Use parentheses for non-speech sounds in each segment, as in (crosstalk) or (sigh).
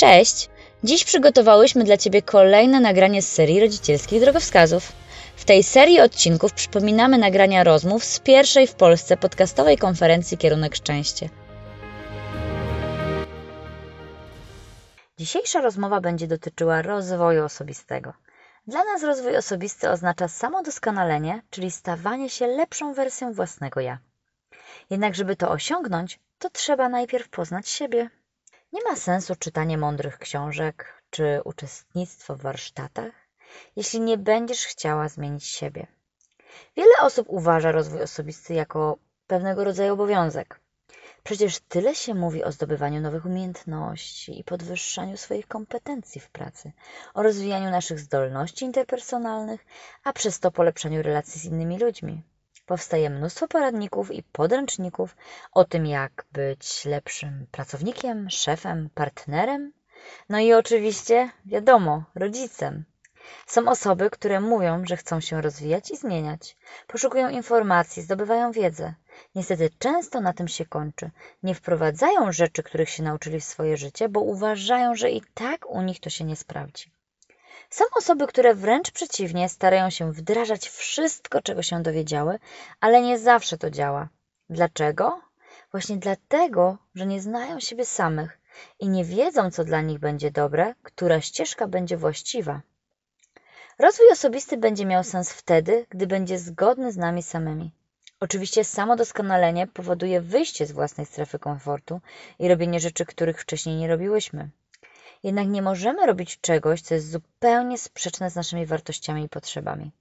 Cześć! Dziś przygotowałyśmy dla Ciebie kolejne nagranie z serii rodzicielskich drogowskazów. W tej serii odcinków przypominamy nagrania rozmów z pierwszej w Polsce podcastowej konferencji Kierunek Szczęście. Dzisiejsza rozmowa będzie dotyczyła rozwoju osobistego. Dla nas rozwój osobisty oznacza samodoskonalenie, czyli stawanie się lepszą wersją własnego ja. Jednak, żeby to osiągnąć, to trzeba najpierw poznać siebie. Nie ma sensu czytanie mądrych książek czy uczestnictwo w warsztatach, jeśli nie będziesz chciała zmienić siebie. Wiele osób uważa rozwój osobisty jako pewnego rodzaju obowiązek. Przecież tyle się mówi o zdobywaniu nowych umiejętności i podwyższaniu swoich kompetencji w pracy, o rozwijaniu naszych zdolności interpersonalnych, a przez to polepszaniu relacji z innymi ludźmi. Powstaje mnóstwo poradników i podręczników o tym, jak być lepszym pracownikiem, szefem, partnerem, no i oczywiście, wiadomo, rodzicem. Są osoby, które mówią, że chcą się rozwijać i zmieniać. Poszukują informacji, zdobywają wiedzę. Niestety często na tym się kończy. Nie wprowadzają rzeczy, których się nauczyli w swoje życie, bo uważają, że i tak u nich to się nie sprawdzi. Są osoby, które wręcz przeciwnie starają się wdrażać wszystko, czego się dowiedziały, ale nie zawsze to działa. Dlaczego? Właśnie dlatego, że nie znają siebie samych i nie wiedzą, co dla nich będzie dobre, która ścieżka będzie właściwa. Rozwój osobisty będzie miał sens wtedy, gdy będzie zgodny z nami samymi. Oczywiście samo doskonalenie powoduje wyjście z własnej strefy komfortu i robienie rzeczy, których wcześniej nie robiłyśmy. Jednak nie możemy robić czegoś, co jest zupełnie sprzeczne z naszymi wartościami i potrzebami.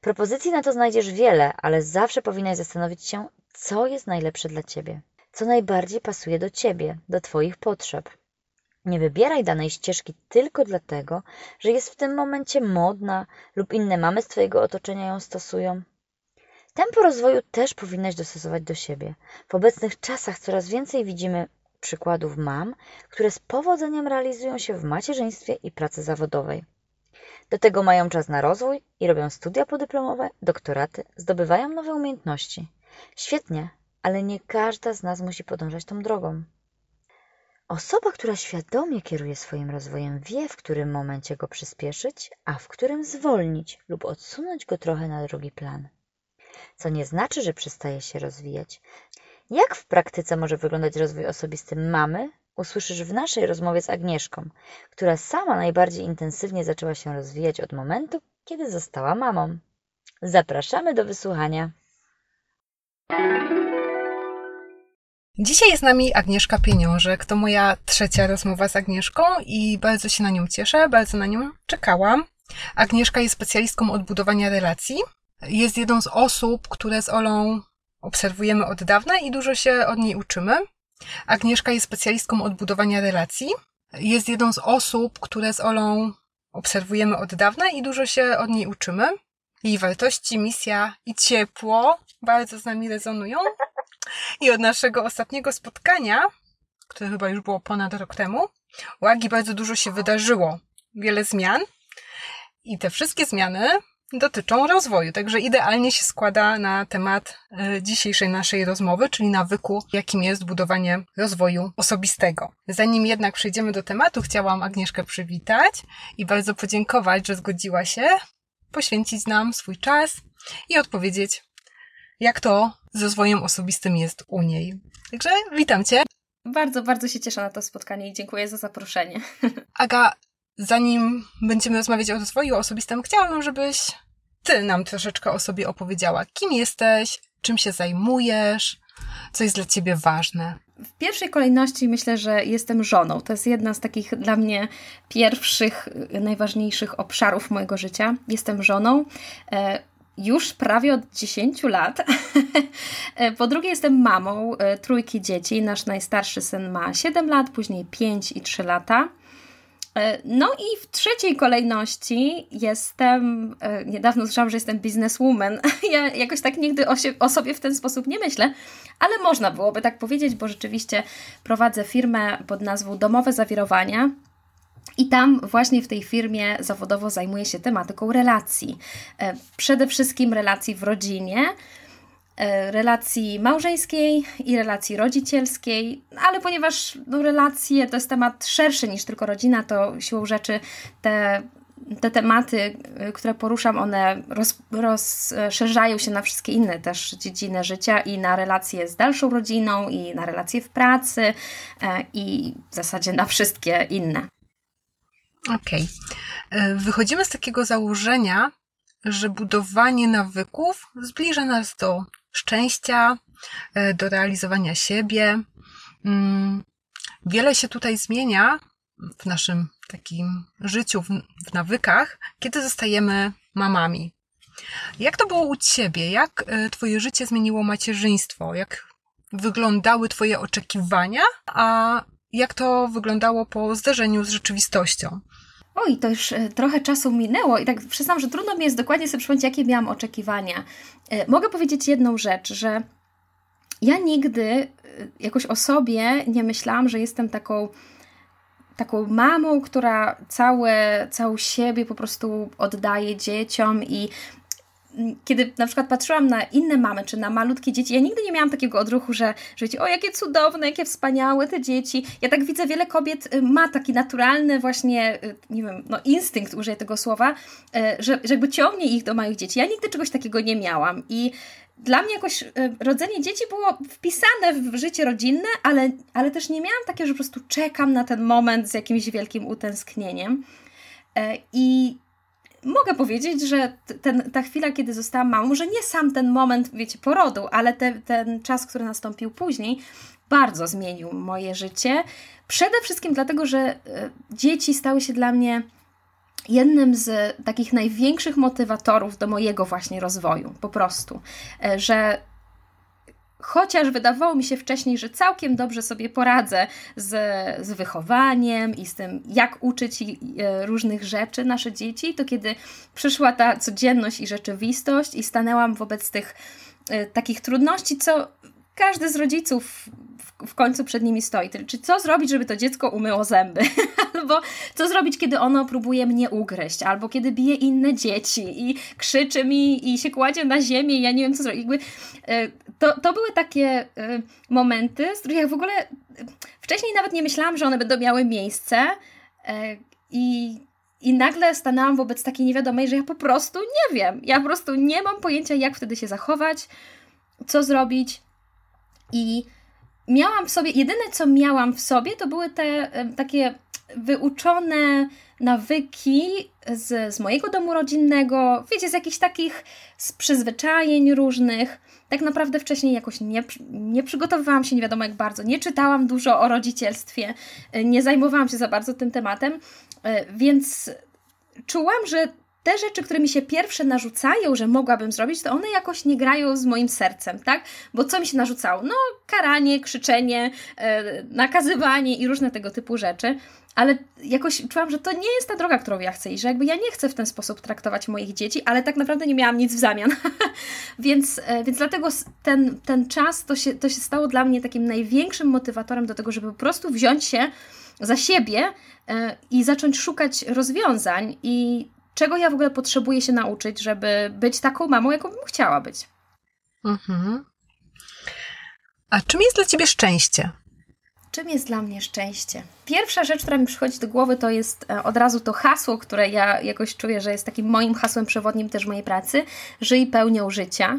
Propozycji na to znajdziesz wiele, ale zawsze powinnaś zastanowić się, co jest najlepsze dla Ciebie, co najbardziej pasuje do Ciebie, do Twoich potrzeb. Nie wybieraj danej ścieżki tylko dlatego, że jest w tym momencie modna lub inne mamy z Twojego otoczenia ją stosują. Tempo rozwoju też powinnaś dostosować do siebie. W obecnych czasach coraz więcej widzimy przykładów mam, które z powodzeniem realizują się w macierzyństwie i pracy zawodowej. Do tego mają czas na rozwój i robią studia podyplomowe, doktoraty, zdobywają nowe umiejętności. Świetnie, ale nie każda z nas musi podążać tą drogą. Osoba, która świadomie kieruje swoim rozwojem, wie, w którym momencie go przyspieszyć, a w którym zwolnić lub odsunąć go trochę na drugi plan. Co nie znaczy, że przestaje się rozwijać. Jak w praktyce może wyglądać rozwój osobisty mamy, usłyszysz w naszej rozmowie z Agnieszką, która sama najbardziej intensywnie zaczęła się rozwijać od momentu, kiedy została mamą. Zapraszamy do wysłuchania. Dzisiaj jest z nami Agnieszka Pieniążek. To moja trzecia rozmowa z Agnieszką i bardzo się na nią cieszę, bardzo na nią czekałam. Agnieszka jest specjalistką odbudowania relacji. Jest jedną z osób, które z Olą obserwujemy od dawna i dużo się od niej uczymy. Agnieszka jest specjalistką odbudowania relacji. Jest jedną z osób, które z Olą obserwujemy od dawna i dużo się od niej uczymy. Jej wartości, misja i ciepło bardzo z nami rezonują. I od naszego ostatniego spotkania, które chyba już było ponad rok temu, u Agi bardzo dużo się wydarzyło. Wiele zmian. I te wszystkie zmiany dotyczą rozwoju. Także idealnie się składa na temat e, dzisiejszej naszej rozmowy, czyli nawyku, jakim jest budowanie rozwoju osobistego. Zanim jednak przejdziemy do tematu, chciałam Agnieszkę przywitać i bardzo podziękować, że zgodziła się poświęcić nam swój czas i odpowiedzieć, jak to z rozwojem osobistym jest u niej. Także witam Cię. Bardzo, bardzo się cieszę na to spotkanie i dziękuję za zaproszenie. Aga, zanim będziemy rozmawiać o rozwoju osobistym, chciałabym, żebyś ty nam troszeczkę o sobie opowiedziała. Kim jesteś, czym się zajmujesz, co jest dla ciebie ważne? W pierwszej kolejności myślę, że jestem żoną. To jest jedna z takich dla mnie pierwszych, najważniejszych obszarów mojego życia. Jestem żoną. E, już prawie od 10 lat. (laughs) Po drugie, jestem mamą e, trójki dzieci. Nasz najstarszy syn ma 7 lat, później 5 i 3 lata. E, no i w trzeciej kolejności jestem, e, niedawno słyszałam, że jestem bizneswoman. (laughs) Ja jakoś tak nigdy o, się, o, sobie w ten sposób nie myślę, ale można byłoby tak powiedzieć, bo rzeczywiście prowadzę firmę pod nazwą Domowe Zawirowania. I tam właśnie w tej firmie zawodowo zajmuję się tematyką relacji. E, przede wszystkim relacji w rodzinie, relacji małżeńskiej i relacji rodzicielskiej, ale ponieważ no, relacje to jest temat szerszy niż tylko rodzina, to siłą rzeczy te te tematy, które poruszam, one roz, rozszerzają się na wszystkie inne też dziedziny życia i na relacje z dalszą rodziną, i na relacje w pracy, e, i w zasadzie na wszystkie inne. Okej. Okay. Wychodzimy z takiego założenia, że budowanie nawyków zbliża nas do szczęścia, e, do realizowania siebie. Mm, wiele się tutaj zmienia w naszym takim życiu, w, nawykach, kiedy zostajemy mamami. Jak to było u Ciebie? Jak e, Twoje życie zmieniło macierzyństwo? Jak wyglądały Twoje oczekiwania, a jak to wyglądało po zderzeniu z rzeczywistością? Oj, to już e, trochę czasu minęło i tak przyznam, że trudno mi jest dokładnie sobie przypomnieć, jakie miałam oczekiwania. E, mogę powiedzieć jedną rzecz, że ja nigdy jakoś o sobie nie myślałam, że jestem taką taką mamą, która całe, całą siebie po prostu oddaje dzieciom i kiedy na przykład patrzyłam na inne mamy, czy na malutkie dzieci, ja nigdy nie miałam takiego odruchu, że, że o jakie cudowne, jakie wspaniałe te dzieci. Ja tak widzę, wiele kobiet y, ma taki naturalny właśnie, y, nie wiem, no instynkt, użyję tego słowa, y, że, że jakby ciągnie ich do małych dzieci. Ja nigdy czegoś takiego nie miałam i dla mnie jakoś rodzenie dzieci było wpisane w życie rodzinne, ale, ale też nie miałam takiego, że po prostu czekam na ten moment z jakimś wielkim utęsknieniem. I mogę powiedzieć, że ten, ta chwila, kiedy zostałam mamą, może nie sam ten moment, wiecie, porodu, ale te, ten czas, który nastąpił później, bardzo zmienił moje życie. Przede wszystkim dlatego, że e, dzieci stały się dla mnie jednym z takich największych motywatorów do mojego właśnie rozwoju, po prostu. E, że chociaż wydawało mi się wcześniej, że całkiem dobrze sobie poradzę z, z wychowaniem i z tym, jak uczyć e, różnych rzeczy nasze dzieci, to kiedy przyszła ta codzienność i rzeczywistość i stanęłam wobec tych e, takich trudności, co każdy z rodziców w końcu przed nimi stoi. Czy co zrobić, żeby to dziecko umyło zęby? (laughs) albo co zrobić, kiedy ono próbuje mnie ugryźć? Albo kiedy bije inne dzieci i krzyczy mi i się kładzie na ziemię i ja nie wiem, co zrobić. Jakby, e, to, to były takie e, momenty, z których ja w ogóle e, wcześniej nawet nie myślałam, że one będą miały miejsce i i nagle stanęłam wobec takiej niewiadomej, że ja po prostu nie wiem. Ja po prostu nie mam pojęcia, jak wtedy się zachować, co zrobić. I miałam w sobie, jedyne co miałam w sobie, to były te takie wyuczone nawyki z, z mojego domu rodzinnego, wiecie, z jakichś takich z przyzwyczajeń różnych. Tak naprawdę wcześniej jakoś nie, nie przygotowywałam się nie wiadomo jak bardzo, nie czytałam dużo o rodzicielstwie, nie zajmowałam się za bardzo tym tematem, e, więc czułam, że te rzeczy, które mi się pierwsze narzucają, że mogłabym zrobić, to one jakoś nie grają z moim sercem, tak? Bo co mi się narzucało? No, karanie, krzyczenie, yy, nakazywanie i różne tego typu rzeczy. Ale jakoś czułam, że to nie jest ta droga, którą ja chcę i że jakby ja nie chcę w ten sposób traktować moich dzieci, ale tak naprawdę nie miałam nic w zamian. (laughs) więc, yy, więc dlatego ten, ten czas to się, to się stało dla mnie takim największym motywatorem do tego, żeby po prostu wziąć się za siebie yy, i zacząć szukać rozwiązań i czego ja w ogóle potrzebuję się nauczyć, żeby być taką mamą, jaką bym chciała być. Mhm. A czym jest dla Ciebie szczęście? Czym jest dla mnie szczęście? Pierwsza rzecz, która mi przychodzi do głowy, to jest e, od razu to hasło, które ja jakoś czuję, że jest takim moim hasłem przewodnim też mojej pracy. Żyj pełnią życia.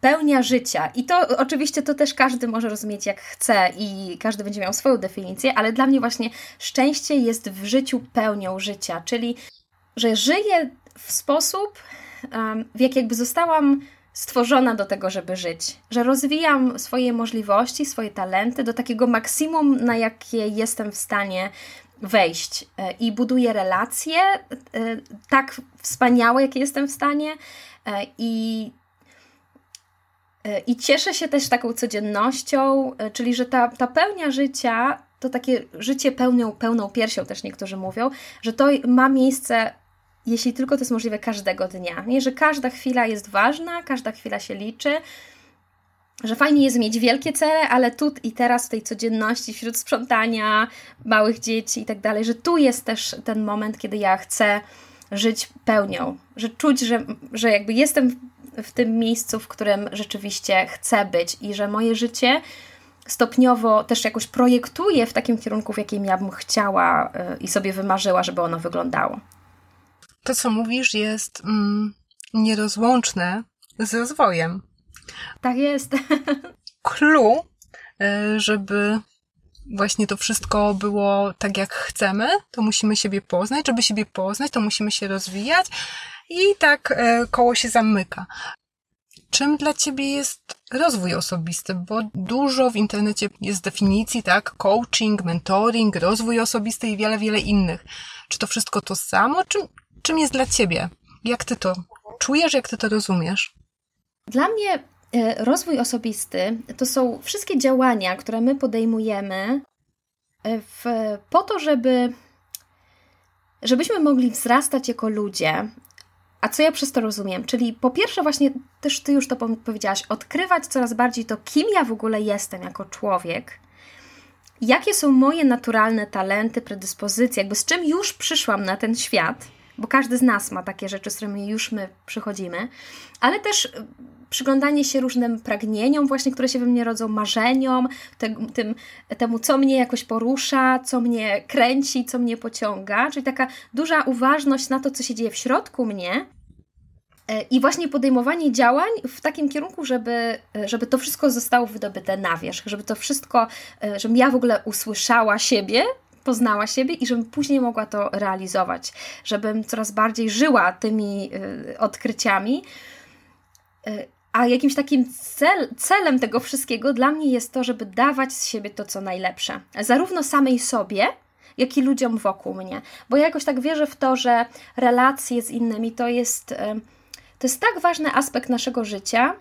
Pełnia życia. I to oczywiście to też każdy może rozumieć jak chce i każdy będzie miał swoją definicję, ale dla mnie właśnie szczęście jest w życiu pełnią życia, czyli że żyję w sposób, w jaki jakby zostałam stworzona do tego, żeby żyć, że rozwijam swoje możliwości, swoje talenty do takiego maksimum, na jakie jestem w stanie wejść e, i buduję relacje e, tak wspaniałe, jakie jestem w stanie e, i I cieszę się też taką codziennością, e, czyli że ta, ta pełnia życia, to takie życie pełnią, pełną piersią też niektórzy mówią, że to ma miejsce, jeśli tylko to jest możliwe, każdego dnia. Nie, że każda chwila jest ważna, każda chwila się liczy, że fajnie jest mieć wielkie cele, ale tu i teraz w tej codzienności, wśród sprzątania, małych dzieci i tak dalej, że tu jest też ten moment, kiedy ja chcę żyć pełnią, że czuć, że, że jakby jestem w tym miejscu, w którym rzeczywiście chcę być i że moje życie stopniowo też jakoś projektuję w takim kierunku, w jakim ja bym chciała y, i sobie wymarzyła, żeby ono wyglądało. To, co mówisz, jest mm, nierozłączne z rozwojem. Tak jest. (laughs) Clue, y, żeby właśnie to wszystko było tak, jak chcemy, to musimy siebie poznać. Żeby siebie poznać, to musimy się rozwijać i tak y, koło się zamyka. Czym dla Ciebie jest rozwój osobisty? Bo dużo w internecie jest definicji, tak? Coaching, mentoring, rozwój osobisty i wiele, wiele innych. Czy to wszystko to samo? Czym, czym jest dla Ciebie? Jak Ty to czujesz, jak Ty to rozumiesz? Dla mnie e, rozwój osobisty to są wszystkie działania, które my podejmujemy e, w, po to, żeby żebyśmy mogli wzrastać jako ludzie, a co ja przez to rozumiem? Czyli po pierwsze, właśnie też ty już to powiedziałaś, odkrywać coraz bardziej to, kim ja w ogóle jestem jako człowiek, jakie są moje naturalne talenty, predyspozycje, jakby z czym już przyszłam na ten świat, bo każdy z nas ma takie rzeczy, z którymi już my przychodzimy, ale też przyglądanie się różnym pragnieniom, właśnie, które się we mnie rodzą, marzeniom, te, tym, temu, co mnie jakoś porusza, co mnie kręci, co mnie pociąga, czyli taka duża uważność na to, co się dzieje w środku mnie. E, I właśnie podejmowanie działań w takim kierunku, żeby, żeby to wszystko zostało wydobyte na wierzch, żeby to wszystko, e, żebym ja w ogóle usłyszała siebie, poznała siebie i żebym później mogła to realizować, żebym coraz bardziej żyła tymi e, odkryciami a jakimś takim cel, celem tego wszystkiego dla mnie jest to, żeby dawać z siebie to, co najlepsze. Zarówno samej sobie, jak i ludziom wokół mnie. Bo ja jakoś tak wierzę w to, że relacje z innymi to jest, to jest tak ważny aspekt naszego życia,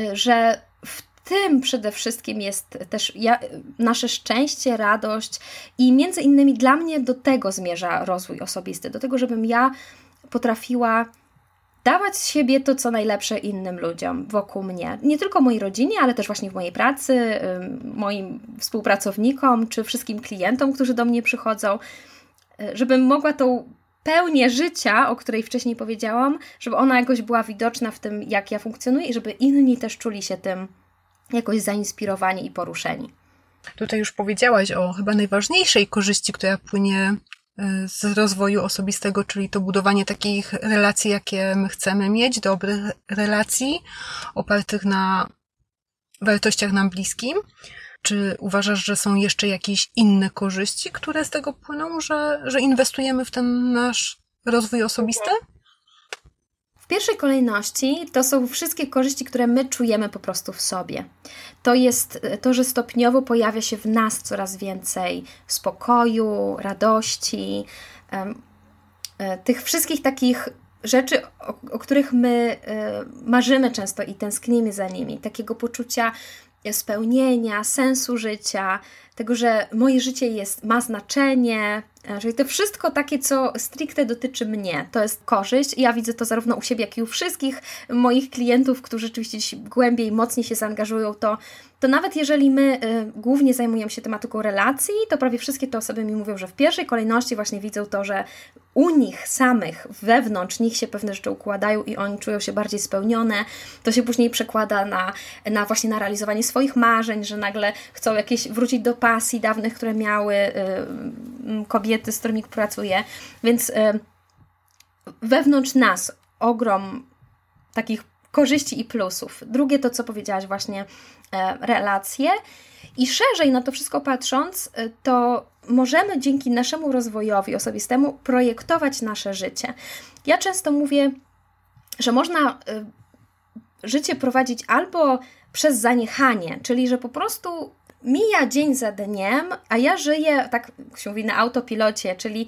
y, że w tym przede wszystkim jest też ja, nasze szczęście, radość i między innymi dla mnie do tego zmierza rozwój osobisty, do tego, żebym ja potrafiła dawać z siebie to, co najlepsze innym ludziom wokół mnie. Nie tylko mojej rodzinie, ale też właśnie w mojej pracy, moim współpracownikom czy wszystkim klientom, którzy do mnie przychodzą, y, żebym mogła tą pełnię życia, o której wcześniej powiedziałam, żeby ona jakoś była widoczna w tym, jak ja funkcjonuję i żeby inni też czuli się tym jakoś zainspirowani i poruszeni. Tutaj już powiedziałaś o chyba najważniejszej korzyści, która płynie z rozwoju osobistego, czyli to budowanie takich relacji, jakie my chcemy mieć, dobrych relacji, opartych na wartościach nam bliskim. Czy uważasz, że są jeszcze jakieś inne korzyści, które z tego płyną, że, że inwestujemy w ten nasz rozwój osobisty? W pierwszej kolejności to są wszystkie korzyści, które my czujemy po prostu w sobie. To jest to, że stopniowo pojawia się w nas coraz więcej spokoju, radości, e, tych wszystkich takich rzeczy, o, o których my e, marzymy często i tęsknimy za nimi, takiego poczucia spełnienia, sensu życia, tego, że moje życie jest, ma znaczenie, e, czyli to wszystko takie, co stricte dotyczy mnie, to jest korzyść. Ja widzę to zarówno u siebie, jak i u wszystkich moich klientów, którzy rzeczywiście głębiej, mocniej się zaangażują, to to nawet jeżeli my y, głównie zajmujemy się tematyką relacji, to prawie wszystkie te osoby mi mówią, że w pierwszej kolejności właśnie widzą to, że u nich samych, wewnątrz nich się pewne rzeczy układają i oni czują się bardziej spełnione. To się później przekłada na, na właśnie na realizowanie swoich marzeń, że nagle chcą jakieś wrócić do pasji dawnych, które miały y, kobiety, z którymi pracuję. Więc y, wewnątrz nas ogrom takich korzyści i plusów. Drugie to, co powiedziałaś właśnie, e, relacje. I szerzej na to wszystko patrząc, e, to możemy dzięki naszemu rozwojowi osobistemu projektować nasze życie. Ja często mówię, że można życie prowadzić albo przez zaniechanie, czyli że po prostu mija dzień za dniem, a ja żyję, tak się mówi, na autopilocie, czyli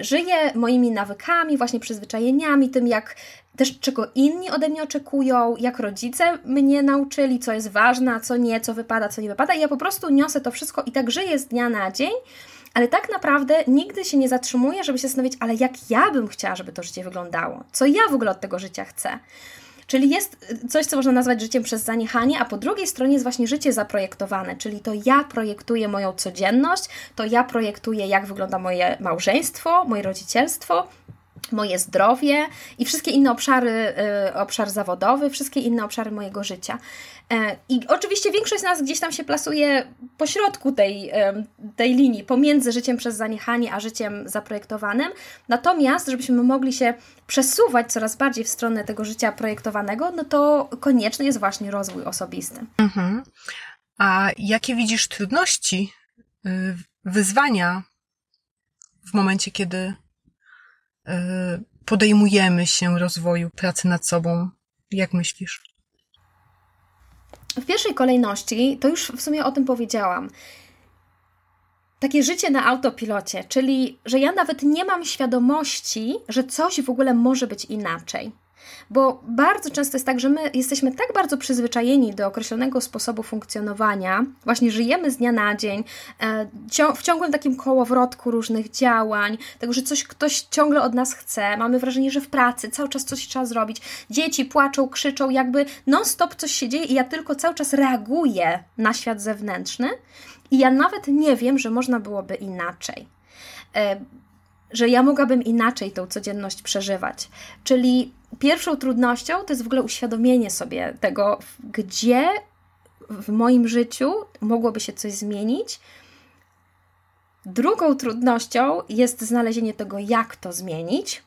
żyję moimi nawykami, właśnie przyzwyczajeniami, tym jak też czego inni ode mnie oczekują, jak rodzice mnie nauczyli, co jest ważne, a co nie, co wypada, co nie wypada. I ja po prostu niosę to wszystko i tak żyję z dnia na dzień, ale tak naprawdę nigdy się nie zatrzymuję, żeby się zastanowić, ale jak ja bym chciała, żeby to życie wyglądało, co ja w ogóle od tego życia chcę. Czyli jest coś, co można nazwać życiem przez zaniechanie, a po drugiej stronie jest właśnie życie zaprojektowane, czyli to ja projektuję moją codzienność, to ja projektuję, jak wygląda moje małżeństwo, moje rodzicielstwo, moje zdrowie i wszystkie inne obszary, obszar zawodowy, wszystkie inne obszary mojego życia. I oczywiście większość z nas gdzieś tam się plasuje po środku tej, tej linii, pomiędzy życiem przez zaniechanie a życiem zaprojektowanym. Natomiast, żebyśmy mogli się przesuwać coraz bardziej w stronę tego życia projektowanego, no to konieczny jest właśnie rozwój osobisty. Mhm. A jakie widzisz trudności, y, wyzwania w momencie, kiedy podejmujemy się rozwoju pracy nad sobą? Jak myślisz? W pierwszej kolejności, to już w sumie o tym powiedziałam, takie życie na autopilocie, czyli że ja nawet nie mam świadomości, że coś w ogóle może być inaczej. Bo bardzo często jest tak, że my jesteśmy tak bardzo przyzwyczajeni do określonego sposobu funkcjonowania, właśnie żyjemy z dnia na dzień, e, w ciągłym takim kołowrotku różnych działań, tego, że coś ktoś ciągle od nas chce, mamy wrażenie, że w pracy cały czas coś trzeba zrobić, dzieci płaczą, krzyczą, jakby non-stop coś się dzieje i ja tylko cały czas reaguję na świat zewnętrzny. I ja nawet nie wiem, że można byłoby inaczej. E, że ja mogłabym inaczej tą codzienność przeżywać. Czyli pierwszą trudnością to jest w ogóle uświadomienie sobie tego, gdzie w moim życiu mogłoby się coś zmienić. Drugą trudnością jest znalezienie tego, jak to zmienić.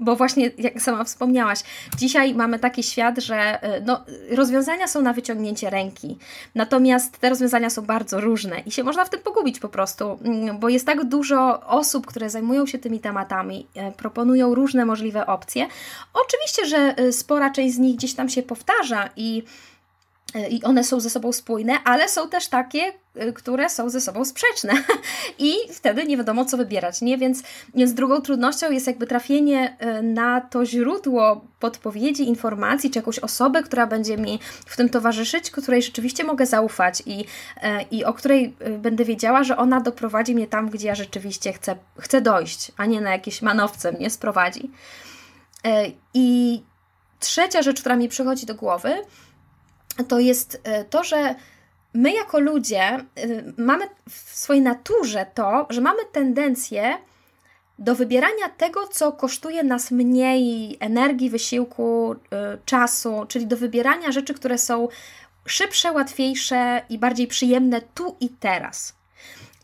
Bo właśnie, jak sama wspomniałaś, dzisiaj mamy taki świat, że y, no, rozwiązania są na wyciągnięcie ręki. Natomiast te rozwiązania są bardzo różne i się można w tym pogubić po prostu, mm, bo jest tak dużo osób, które zajmują się tymi tematami, y, proponują różne możliwe opcje. Oczywiście, że y, spora część z nich gdzieś tam się powtarza i i one są ze sobą spójne, ale są też takie, y, które są ze sobą sprzeczne. (laughs) I wtedy nie wiadomo, co wybierać, nie? Więc, więc drugą trudnością jest jakby trafienie y, na to źródło podpowiedzi, informacji, czy jakąś osobę, która będzie mi w tym towarzyszyć, której rzeczywiście mogę zaufać i, i o której będę wiedziała, że ona doprowadzi mnie tam, gdzie ja rzeczywiście chcę, chcę dojść, a nie na jakieś manowce mnie sprowadzi. I trzecia rzecz, która mi przychodzi do głowy, to jest e, to, że my jako ludzie e, mamy w swojej naturze to, że mamy tendencję do wybierania tego, co kosztuje nas mniej energii, wysiłku, e, czasu, czyli do wybierania rzeczy, które są szybsze, łatwiejsze i bardziej przyjemne tu i teraz.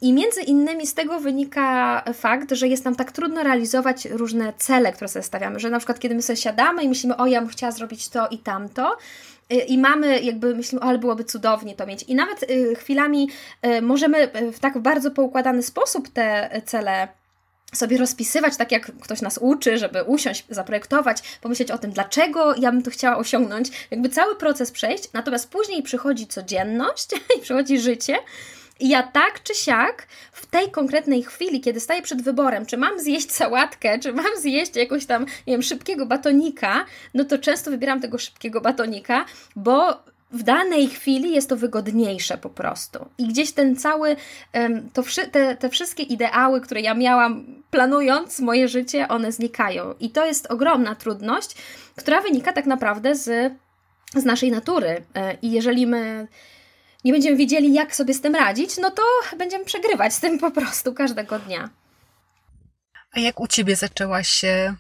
I między innymi z tego wynika fakt, że jest nam tak trudno realizować różne cele, które sobie stawiamy, że na przykład kiedy my sobie siadamy i myślimy, o ja bym chciała zrobić to i tamto, i mamy jakby myślimy, ale byłoby cudownie to mieć. I nawet y, chwilami y, możemy y, w tak bardzo poukładany sposób te cele sobie rozpisywać, tak jak ktoś nas uczy, żeby usiąść, zaprojektować, pomyśleć o tym, dlaczego ja bym to chciała osiągnąć, jakby cały proces przejść, natomiast później przychodzi codzienność (laughs) i przychodzi życie ja tak czy siak w tej konkretnej chwili, kiedy staję przed wyborem, czy mam zjeść sałatkę, czy mam zjeść jakąś tam, nie wiem, szybkiego batonika, no to często wybieram tego szybkiego batonika, bo w danej chwili jest to wygodniejsze po prostu. I gdzieś ten cały, to, te, te wszystkie ideały, które ja miałam planując moje życie, one znikają. I to jest ogromna trudność, która wynika tak naprawdę z, z naszej natury. E, I jeżeli my nie będziemy wiedzieli, jak sobie z tym radzić, no to będziemy przegrywać z tym po prostu każdego dnia. A jak u ciebie zaczęła się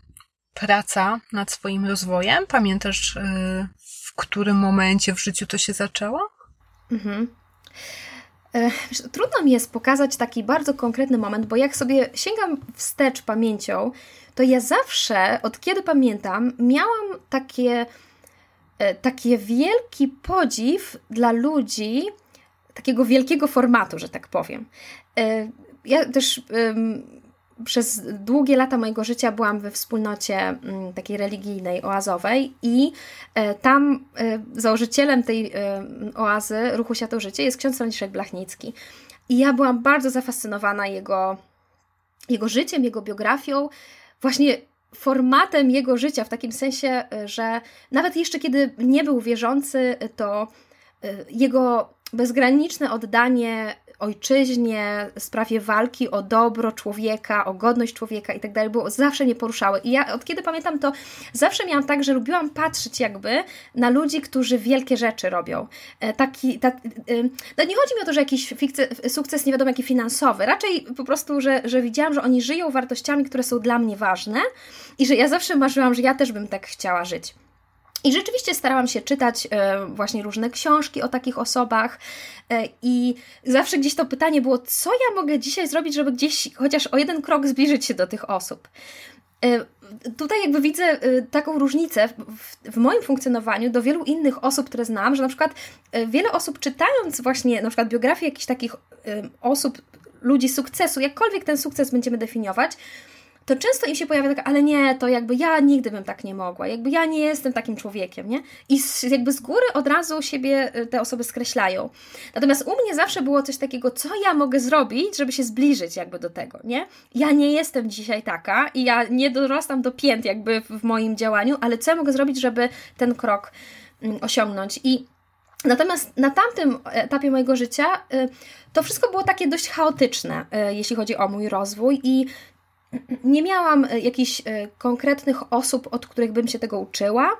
praca nad swoim rozwojem? Pamiętasz, y, w którym momencie w życiu to się zaczęło? Mhm. E, trudno mi jest pokazać taki bardzo konkretny moment, bo jak sobie sięgam wstecz pamięcią, to ja zawsze, od kiedy pamiętam, miałam takie taki wielki podziw dla ludzi takiego wielkiego formatu, że tak powiem. E, ja też przez długie lata mojego życia byłam we wspólnocie mm, takiej religijnej, oazowej i e, tam założycielem tej oazy, Ruchu Światło Życie jest ksiądz Franciszek Blachnicki. I ja byłam bardzo zafascynowana jego, jego życiem, jego biografią, właśnie formatem jego życia, w takim sensie, y, że nawet jeszcze kiedy nie był wierzący, to y, jego bezgraniczne oddanie ojczyźnie, sprawie walki o dobro człowieka, o godność człowieka i tak dalej, zawsze mnie poruszały. I ja od kiedy pamiętam, to zawsze miałam tak, że lubiłam patrzeć jakby na ludzi, którzy wielkie rzeczy robią. E, taki, tak, no nie chodzi mi o to, że jakiś sukces nie wiadomo jaki finansowy, raczej po prostu, że, że widziałam, że oni żyją wartościami, które są dla mnie ważne i że ja zawsze marzyłam, że ja też bym tak chciała żyć. I rzeczywiście starałam się czytać e, właśnie różne książki o takich osobach, e, i zawsze gdzieś to pytanie było, co ja mogę dzisiaj zrobić, żeby gdzieś chociaż o jeden krok zbliżyć się do tych osób. E, tutaj jakby widzę taką różnicę w, w, moim funkcjonowaniu do wielu innych osób, które znam, że na przykład wiele osób czytając właśnie na przykład biografię jakichś takich osób, ludzi sukcesu, jakkolwiek ten sukces będziemy definiować, to często im się pojawia taka, ale nie, to jakby ja nigdy bym tak nie mogła, jakby ja nie jestem takim człowiekiem, nie? I jakby z góry od razu siebie y, te osoby skreślają. Natomiast u mnie zawsze było coś takiego, co ja mogę zrobić, żeby się zbliżyć jakby do tego, nie? Ja nie jestem dzisiaj taka i ja nie dorostam do pięt jakby w moim działaniu, ale co ja mogę zrobić, żeby ten krok mm, osiągnąć i Natomiast na tamtym etapie mojego życia y, to wszystko było takie dość chaotyczne, y, jeśli chodzi o mój rozwój, i nie miałam e, jakichś e, konkretnych osób, od których bym się tego uczyła.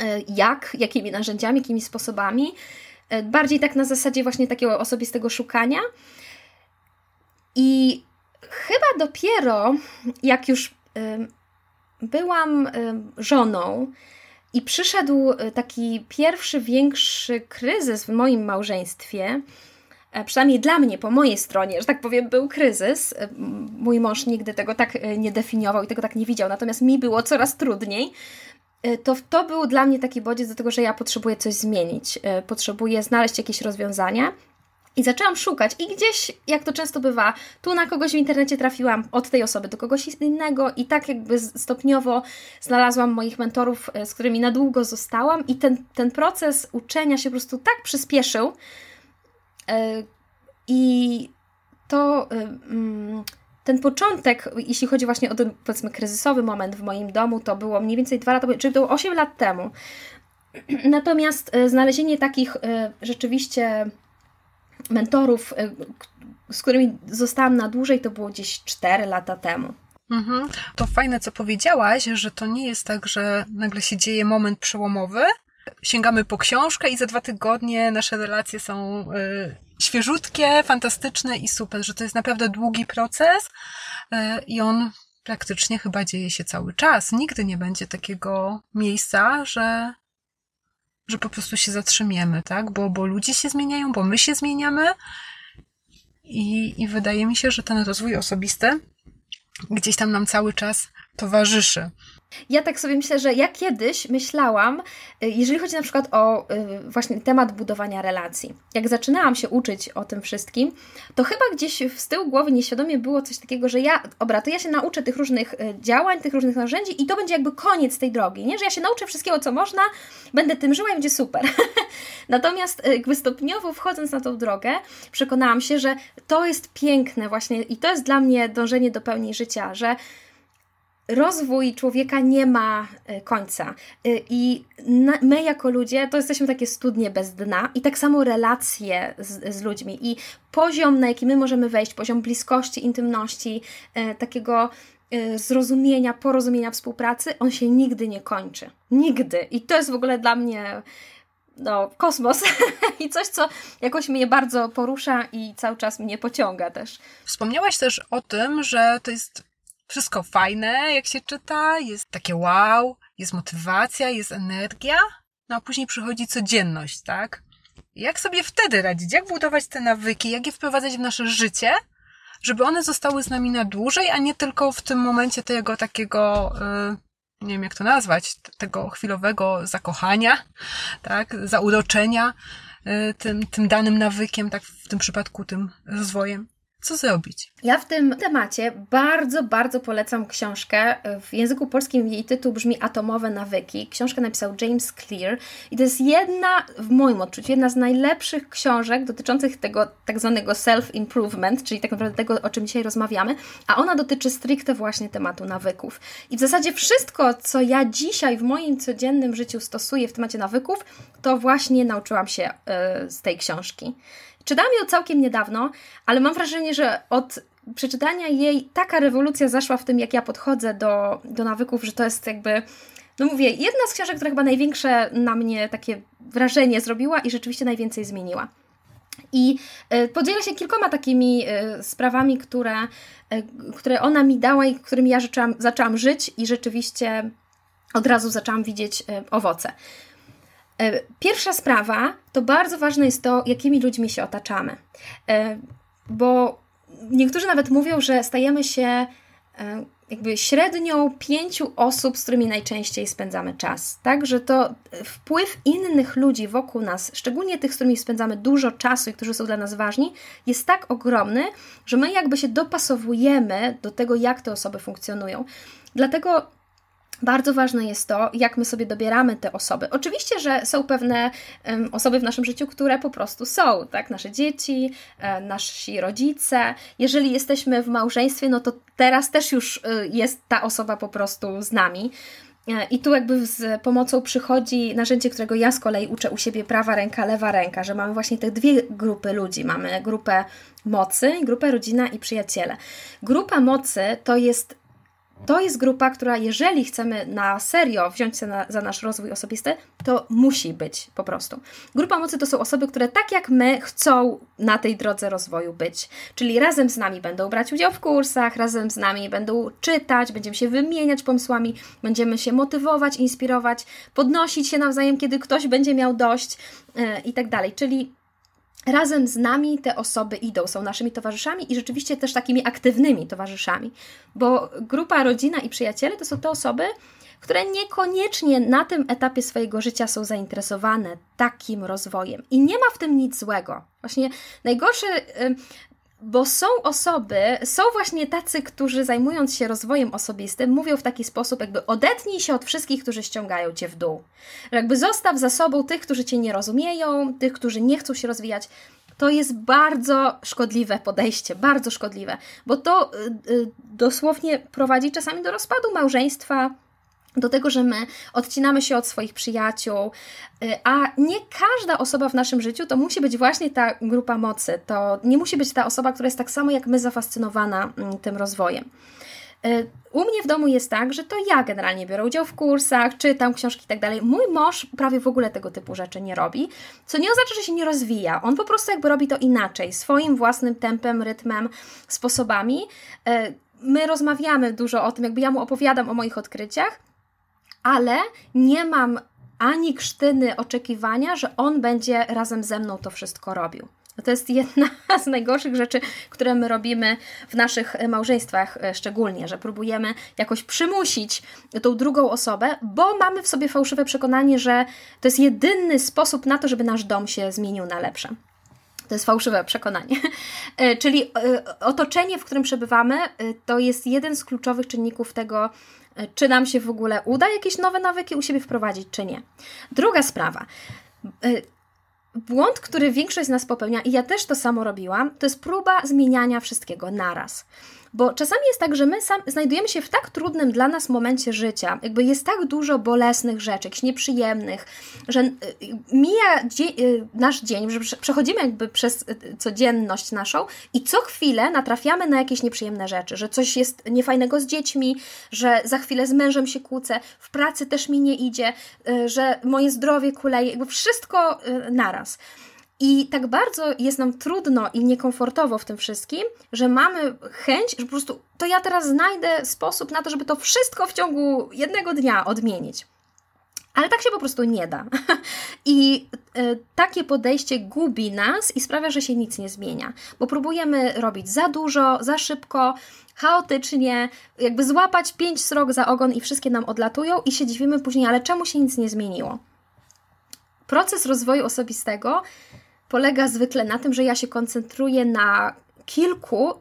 E, jak, jakimi narzędziami, jakimi sposobami. Bardziej tak na zasadzie właśnie takiego osobistego szukania. I chyba dopiero jak już byłam żoną i przyszedł taki pierwszy większy kryzys w moim małżeństwie, przynajmniej dla mnie, po mojej stronie, że tak powiem, był kryzys. E, mój mąż nigdy tego tak e, nie definiował i tego tak nie widział, natomiast mi było coraz trudniej. To, to był dla mnie taki bodziec do tego, że ja potrzebuję coś zmienić, potrzebuję znaleźć jakieś rozwiązania. I zaczęłam szukać, i gdzieś, jak to często bywa, tu na kogoś w internecie trafiłam, od tej osoby do kogoś innego, i tak jakby stopniowo znalazłam moich mentorów, z którymi na długo zostałam, i ten, ten proces uczenia się po prostu tak przyspieszył, E, I to e, mm, ten początek, jeśli chodzi właśnie o ten powiedzmy kryzysowy moment w moim domu, to było mniej więcej dwa lata, czyli to było 8 lat temu. (clears throat) Natomiast e, znalezienie takich rzeczywiście mentorów, z którymi zostałam na dłużej, to było gdzieś 4 lata temu. Mhm. To fajne, co powiedziałaś, że to nie jest tak, że nagle się dzieje moment przełomowy, sięgamy po książkę i za dwa tygodnie nasze relacje są y, świeżutkie, fantastyczne i super, że to jest naprawdę długi proces y, i on praktycznie chyba dzieje się cały czas. Nigdy nie będzie takiego miejsca, że, że po prostu się zatrzymiemy, tak? Bo, bo ludzie się zmieniają, bo my się zmieniamy i, i wydaje mi się, że ten rozwój osobisty gdzieś tam nam cały czas towarzyszy. Ja tak sobie myślę, że ja kiedyś myślałam, y, jeżeli chodzi na przykład o y, właśnie temat budowania relacji. Jak zaczynałam się uczyć o tym wszystkim, to chyba gdzieś z tyłu głowy nieświadomie było coś takiego, że ja, dobra, to ja się nauczę tych różnych y, działań, tych różnych narzędzi i to będzie jakby koniec tej drogi, nie? Że ja się nauczę wszystkiego, co można, będę tym żyła i będzie super. (laughs) Natomiast jakby stopniowo wchodząc na tą drogę, przekonałam się, że to jest piękne właśnie i to jest dla mnie dążenie do pełni życia, że rozwój człowieka nie ma e, końca. E, I my, jako ludzie, to jesteśmy takie studnie bez dna, i tak samo relacje z, z ludźmi. I poziom, na jaki my możemy wejść, poziom bliskości, intymności, e, takiego zrozumienia, porozumienia, współpracy, on się nigdy nie kończy. Nigdy. I to jest w ogóle dla mnie no, kosmos (laughs) i coś, co jakoś mnie bardzo porusza i cały czas mnie pociąga też. Wspomniałaś też o tym, że to jest wszystko fajne, jak się czyta, jest takie wow, jest motywacja, jest energia, no a później przychodzi codzienność, tak? Jak sobie wtedy radzić? Jak budować te nawyki? Jak je wprowadzać w nasze życie, żeby one zostały z nami na dłużej, a nie tylko w tym momencie tego takiego, yy, nie wiem jak to nazwać, tego chwilowego zakochania, tak? Zauroczenia yy, tym, tym danym nawykiem, tak w tym przypadku tym rozwojem. Co zrobić? Ja w tym temacie bardzo, bardzo polecam książkę. W języku polskim jej tytuł brzmi Atomowe nawyki. Książkę napisał James Clear i to jest jedna, w moim odczuciu, jedna z najlepszych książek dotyczących tego tak zwanego self-improvement, czyli tak naprawdę tego, o czym dzisiaj rozmawiamy, a ona dotyczy stricte właśnie tematu nawyków. I w zasadzie wszystko, co ja dzisiaj w moim codziennym życiu stosuję w temacie nawyków, to właśnie nauczyłam się yy, z tej książki. Czytałam ją całkiem niedawno, ale mam wrażenie, że od przeczytania jej taka rewolucja zaszła w tym, jak ja podchodzę do, do nawyków, że to jest jakby no mówię, jedna z książek, która chyba największe na mnie takie wrażenie zrobiła i rzeczywiście najwięcej zmieniła. I e, podzielę się kilkoma takimi e, sprawami, które, e, które ona mi dała i którymi ja zaczęłam, zaczęłam żyć i rzeczywiście od razu zaczęłam widzieć owoce. Pierwsza sprawa to bardzo ważne jest to, jakimi ludźmi się otaczamy. Bo niektórzy nawet mówią, że stajemy się jakby średnią pięciu osób, z którymi najczęściej spędzamy czas. Tak, że to wpływ innych ludzi wokół nas, szczególnie tych, z którymi spędzamy dużo czasu i którzy są dla nas ważni, jest tak ogromny, że my jakby się dopasowujemy do tego, jak te osoby funkcjonują. Dlatego bardzo ważne jest to, jak my sobie dobieramy te osoby. Oczywiście, że są pewne um, osoby w naszym życiu, które po prostu są, tak? Nasze dzieci, e, nasi rodzice. Jeżeli jesteśmy w małżeństwie, no to teraz też już y, jest ta osoba po prostu z nami. E, I tu jakby z pomocą przychodzi narzędzie, którego ja z kolei uczę u siebie prawa ręka, lewa ręka, że mamy właśnie te dwie grupy ludzi. Mamy grupę mocy, grupę rodzina i przyjaciele. Grupa mocy to jest to jest grupa, która jeżeli chcemy na serio wziąć się na, za nasz rozwój osobisty, to musi być po prostu. Grupa mocy to są osoby, które tak jak my chcą na tej drodze rozwoju być. Czyli razem z nami będą brać udział w kursach, razem z nami będą czytać, będziemy się wymieniać pomysłami, będziemy się motywować, inspirować, podnosić się nawzajem, kiedy ktoś będzie miał dość yy, i tak dalej. Czyli razem z nami te osoby idą, są naszymi towarzyszami i rzeczywiście też takimi aktywnymi towarzyszami, bo grupa rodzina i przyjaciele to są te osoby, które niekoniecznie na tym etapie swojego życia są zainteresowane takim rozwojem. I nie ma w tym nic złego. Właśnie najgorsze bo są osoby, są właśnie tacy, którzy zajmując się rozwojem osobistym, mówią w taki sposób, jakby odetnij się od wszystkich, którzy ściągają cię w dół. Jakby zostaw za sobą tych, którzy cię nie rozumieją, tych, którzy nie chcą się rozwijać. To jest bardzo szkodliwe podejście, bardzo szkodliwe, bo to y, y, dosłownie prowadzi czasami do rozpadu małżeństwa, do tego, że my odcinamy się od swoich przyjaciół, y, a nie każda osoba w naszym życiu to musi być właśnie ta grupa mocy. To nie musi być ta osoba, która jest tak samo jak my zafascynowana mm, tym rozwojem. Y, u mnie w domu jest tak, że to ja generalnie biorę udział w kursach, czytam książki i tak dalej. Mój mąż prawie w ogóle tego typu rzeczy nie robi, co nie oznacza, że się nie rozwija. On po prostu jakby robi to inaczej, swoim własnym tempem, rytmem, sposobami. Y, my rozmawiamy dużo o tym, jakby ja mu opowiadam o moich odkryciach, ale nie mam ani krztyny oczekiwania, że on będzie razem ze mną to wszystko robił. To jest jedna z najgorszych rzeczy, które my robimy w naszych małżeństwach, e, szczególnie, że próbujemy jakoś przymusić tą drugą osobę, bo mamy w sobie fałszywe przekonanie, że to jest jedyny sposób na to, żeby nasz dom się zmienił na lepsze. To jest fałszywe przekonanie. E, czyli e, otoczenie, w którym przebywamy, to jest jeden z kluczowych czynników tego, czy nam się w ogóle uda jakieś nowe nawyki u siebie wprowadzić, czy nie. Druga sprawa. E, błąd, który większość z nas popełnia, i ja też to samo robiłam, to jest próba zmieniania wszystkiego naraz. Bo czasami jest tak, że my sam znajdujemy się w tak trudnym dla nas momencie życia, jakby jest tak dużo bolesnych rzeczy, jakichś nieprzyjemnych, że y, mija dzie y, nasz dzień, że przechodzimy jakby przez y, codzienność naszą i co chwilę natrafiamy na jakieś nieprzyjemne rzeczy, że coś jest niefajnego z dziećmi, że za chwilę z mężem się kłócę, w pracy też mi nie idzie, że moje zdrowie kuleje, jakby wszystko naraz. I tak bardzo jest nam trudno i niekomfortowo w tym wszystkim, że mamy chęć, że po prostu to ja teraz znajdę sposób na to, żeby to wszystko w ciągu jednego dnia odmienić. Ale tak się po prostu nie da. (laughs) I y, takie podejście gubi nas i sprawia, że się nic nie zmienia, bo próbujemy robić za dużo, za szybko, chaotycznie, jakby złapać pięć srok za ogon i wszystkie nam odlatują i się dziwimy później, ale czemu się nic nie zmieniło? Proces rozwoju osobistego polega zwykle na tym, że ja się koncentruję na kilku,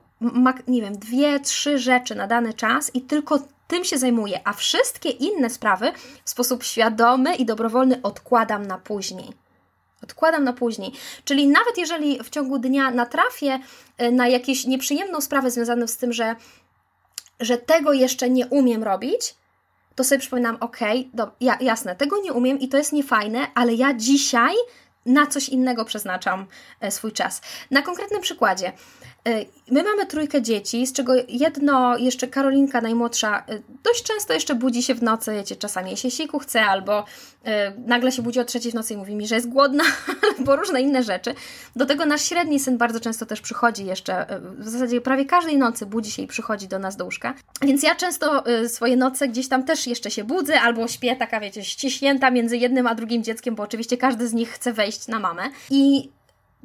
nie wiem, dwie, trzy rzeczy na dany czas i tylko tym się zajmuję, a wszystkie inne sprawy w sposób świadomy i dobrowolny odkładam na później. Odkładam na później. Czyli nawet jeżeli w ciągu dnia natrafię e, na jakieś nieprzyjemną sprawę związaną z tym, że, że tego jeszcze nie umiem robić, to sobie przypominam, ok, do, ja, jasne, tego nie umiem i to jest niefajne, ale ja dzisiaj na coś innego przeznaczam e, swój czas. Na konkretnym przykładzie. E, my mamy trójkę dzieci, z czego jedno, jeszcze Karolinka najmłodsza, e, dość często jeszcze budzi się w nocy, wiecie, czasami się siku chce, albo nagle się budzi o trzeciej w nocy i mówi mi, że jest głodna, (laughs) albo różne inne rzeczy. Do tego nasz średni syn bardzo często też przychodzi jeszcze, w zasadzie prawie każdej nocy budzi się i przychodzi do nas do łóżka. Więc ja często swoje noce gdzieś tam też jeszcze się budzę, albo śpię taka, wiecie, ściśnięta między jednym a drugim dzieckiem, bo oczywiście każdy z nich chce wejść na mamę. I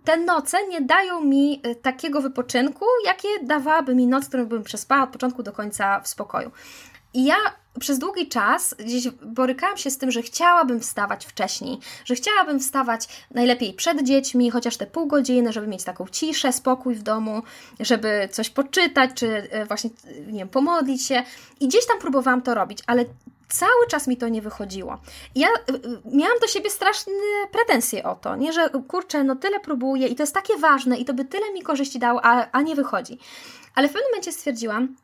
te noce nie dają mi y, takiego wypoczynku, jakie dawałaby mi noc, którą bym przespała od początku do końca w spokoju. I ja przez długi czas gdzieś borykałam się z tym, że chciałabym wstawać wcześniej, że chciałabym wstawać najlepiej przed dziećmi, chociaż te pół godziny, żeby mieć taką ciszę, spokój w domu, żeby coś poczytać, czy y, właśnie, nie wiem, pomodlić się. I gdzieś tam próbowałam to robić, ale cały czas mi to nie wychodziło. Ja y, y, miałam do siebie straszne pretensje o to, nie, że kurczę, no tyle próbuję i to jest takie ważne i to by tyle mi korzyści dało, a, a nie wychodzi. Ale w pewnym momencie stwierdziłam,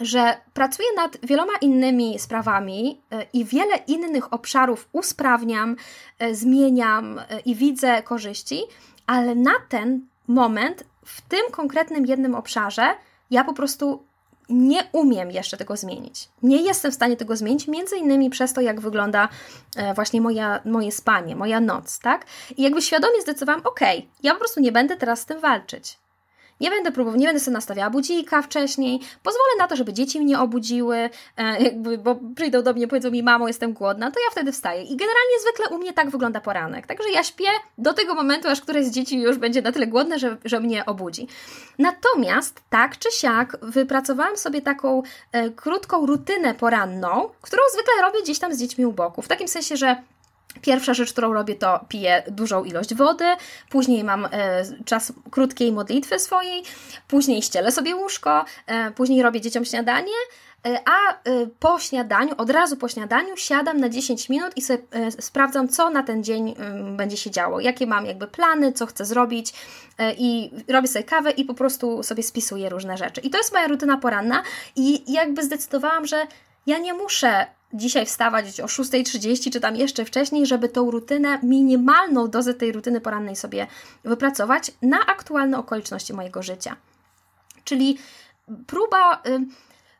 że pracuję nad wieloma innymi sprawami y, i wiele innych obszarów usprawniam, zmieniam i widzę korzyści, ale na ten moment, w tym konkretnym jednym obszarze, ja po prostu nie umiem jeszcze tego zmienić. Nie jestem w stanie tego zmienić, między innymi przez to, jak wygląda e, właśnie moja, moje spanie, moja noc, tak? I jakby świadomie zdecydowałam, ok, ja po prostu nie będę teraz z tym walczyć. Nie będę próbował, nie będę sobie nastawiała budzika wcześniej, pozwolę na to, żeby dzieci mnie obudziły, e, jakby, bo przyjdą do mnie, powiedzą mi, mamo, jestem głodna, to ja wtedy wstaję. I generalnie zwykle u mnie tak wygląda poranek. Także ja śpię do tego momentu, aż któreś z dzieci już będzie na tyle głodne, że, że mnie obudzi. Natomiast tak czy siak wypracowałam sobie taką e, krótką rutynę poranną, którą zwykle robię gdzieś tam z dziećmi u boku. W takim sensie, że Pierwsza rzecz, którą robię, to piję dużą ilość wody, później mam e, czas krótkiej modlitwy swojej, później ścielę sobie łóżko, e, później robię dzieciom śniadanie, e, a e, po śniadaniu, od razu po śniadaniu, siadam na 10 minut i sobie e, sprawdzam, co na ten dzień będzie się działo, jakie mam jakby plany, co chcę zrobić e, i robię sobie kawę i po prostu sobie spisuję różne rzeczy. I to jest moja rutyna poranna i jakby zdecydowałam, że ja nie muszę dzisiaj wstawać o 6.30 czy tam jeszcze wcześniej, żeby tą rutynę, minimalną dozę tej rutyny porannej sobie wypracować na aktualne okoliczności mojego życia. Czyli próba y,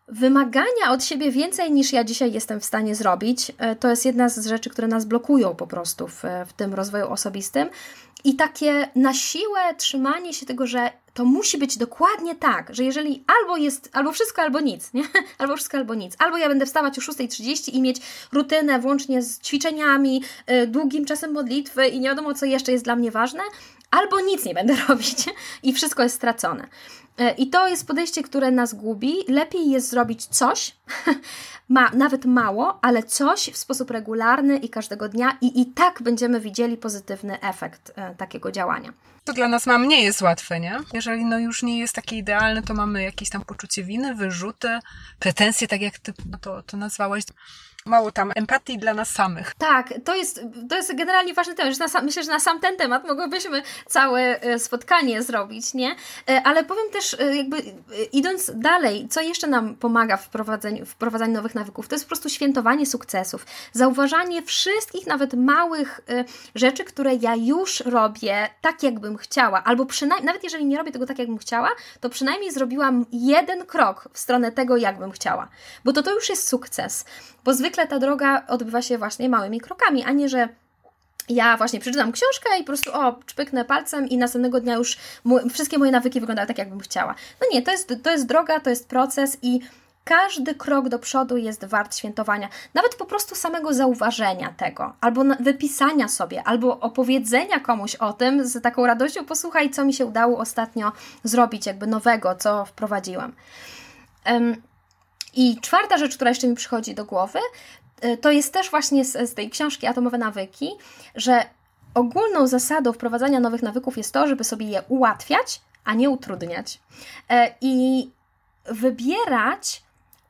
wymagania od siebie więcej niż ja dzisiaj jestem w stanie zrobić, y, to jest jedna z rzeczy, które nas blokują po prostu w, w tym rozwoju osobistym. I takie na siłę trzymanie się tego, że to musi być dokładnie tak, że jeżeli albo jest, albo wszystko, albo nic, nie? (laughs) Albo wszystko, albo nic. Albo ja będę wstawać o 6.30 i mieć rutynę włącznie z ćwiczeniami, yy, długim czasem modlitwy i nie wiadomo, co jeszcze jest dla mnie ważne, albo nic nie będę (laughs) robić i wszystko jest stracone. Yy, I to jest podejście, które nas gubi. Lepiej jest zrobić coś, (laughs) ma nawet mało, ale coś w sposób regularny i każdego dnia, i i tak będziemy widzieli pozytywny efekt yy, takiego działania to dla nas mam nie jest łatwe, nie? Jeżeli no już nie jest takie idealne, to mamy jakieś tam poczucie winy, wyrzuty, pretensje, tak jak ty to, to nazwałaś mało tam empatii dla nas samych. Tak, to jest, to jest generalnie ważny temat. Że sam, myślę, że na sam ten temat mogłybyśmy całe e, spotkanie zrobić, nie? E, ale powiem też, e, jakby idąc dalej, co jeszcze nam pomaga w wprowadzaniu, wprowadzaniu nowych nawyków, to jest po prostu świętowanie sukcesów. Zauważanie wszystkich, nawet małych rzeczy, które ja już robię tak, jakbym chciała, albo przynajmniej, nawet jeżeli nie robię tego tak, jakbym chciała, to przynajmniej zrobiłam jeden krok w stronę tego, jakbym chciała. Bo to to już jest sukces. Bo zwykle ta droga odbywa się właśnie małymi krokami, a nie, że ja właśnie przeczytam książkę i po prostu o, czpyknę palcem i następnego dnia już wszystkie moje nawyki wyglądają tak, jakbym chciała. No nie, to jest, to jest droga, to jest proces i każdy krok do przodu jest wart świętowania. Nawet po prostu samego zauważenia tego, albo wypisania sobie, albo opowiedzenia komuś o tym z taką radością, posłuchaj, co mi się udało ostatnio zrobić, jakby nowego, co wprowadziłam. Um, i czwarta rzecz, która jeszcze mi przychodzi do głowy, y, to jest też właśnie z, z tej książki Atomowe Nawyki, że ogólną zasadą wprowadzania nowych nawyków jest to, żeby sobie je ułatwiać, a nie utrudniać. E, I wybierać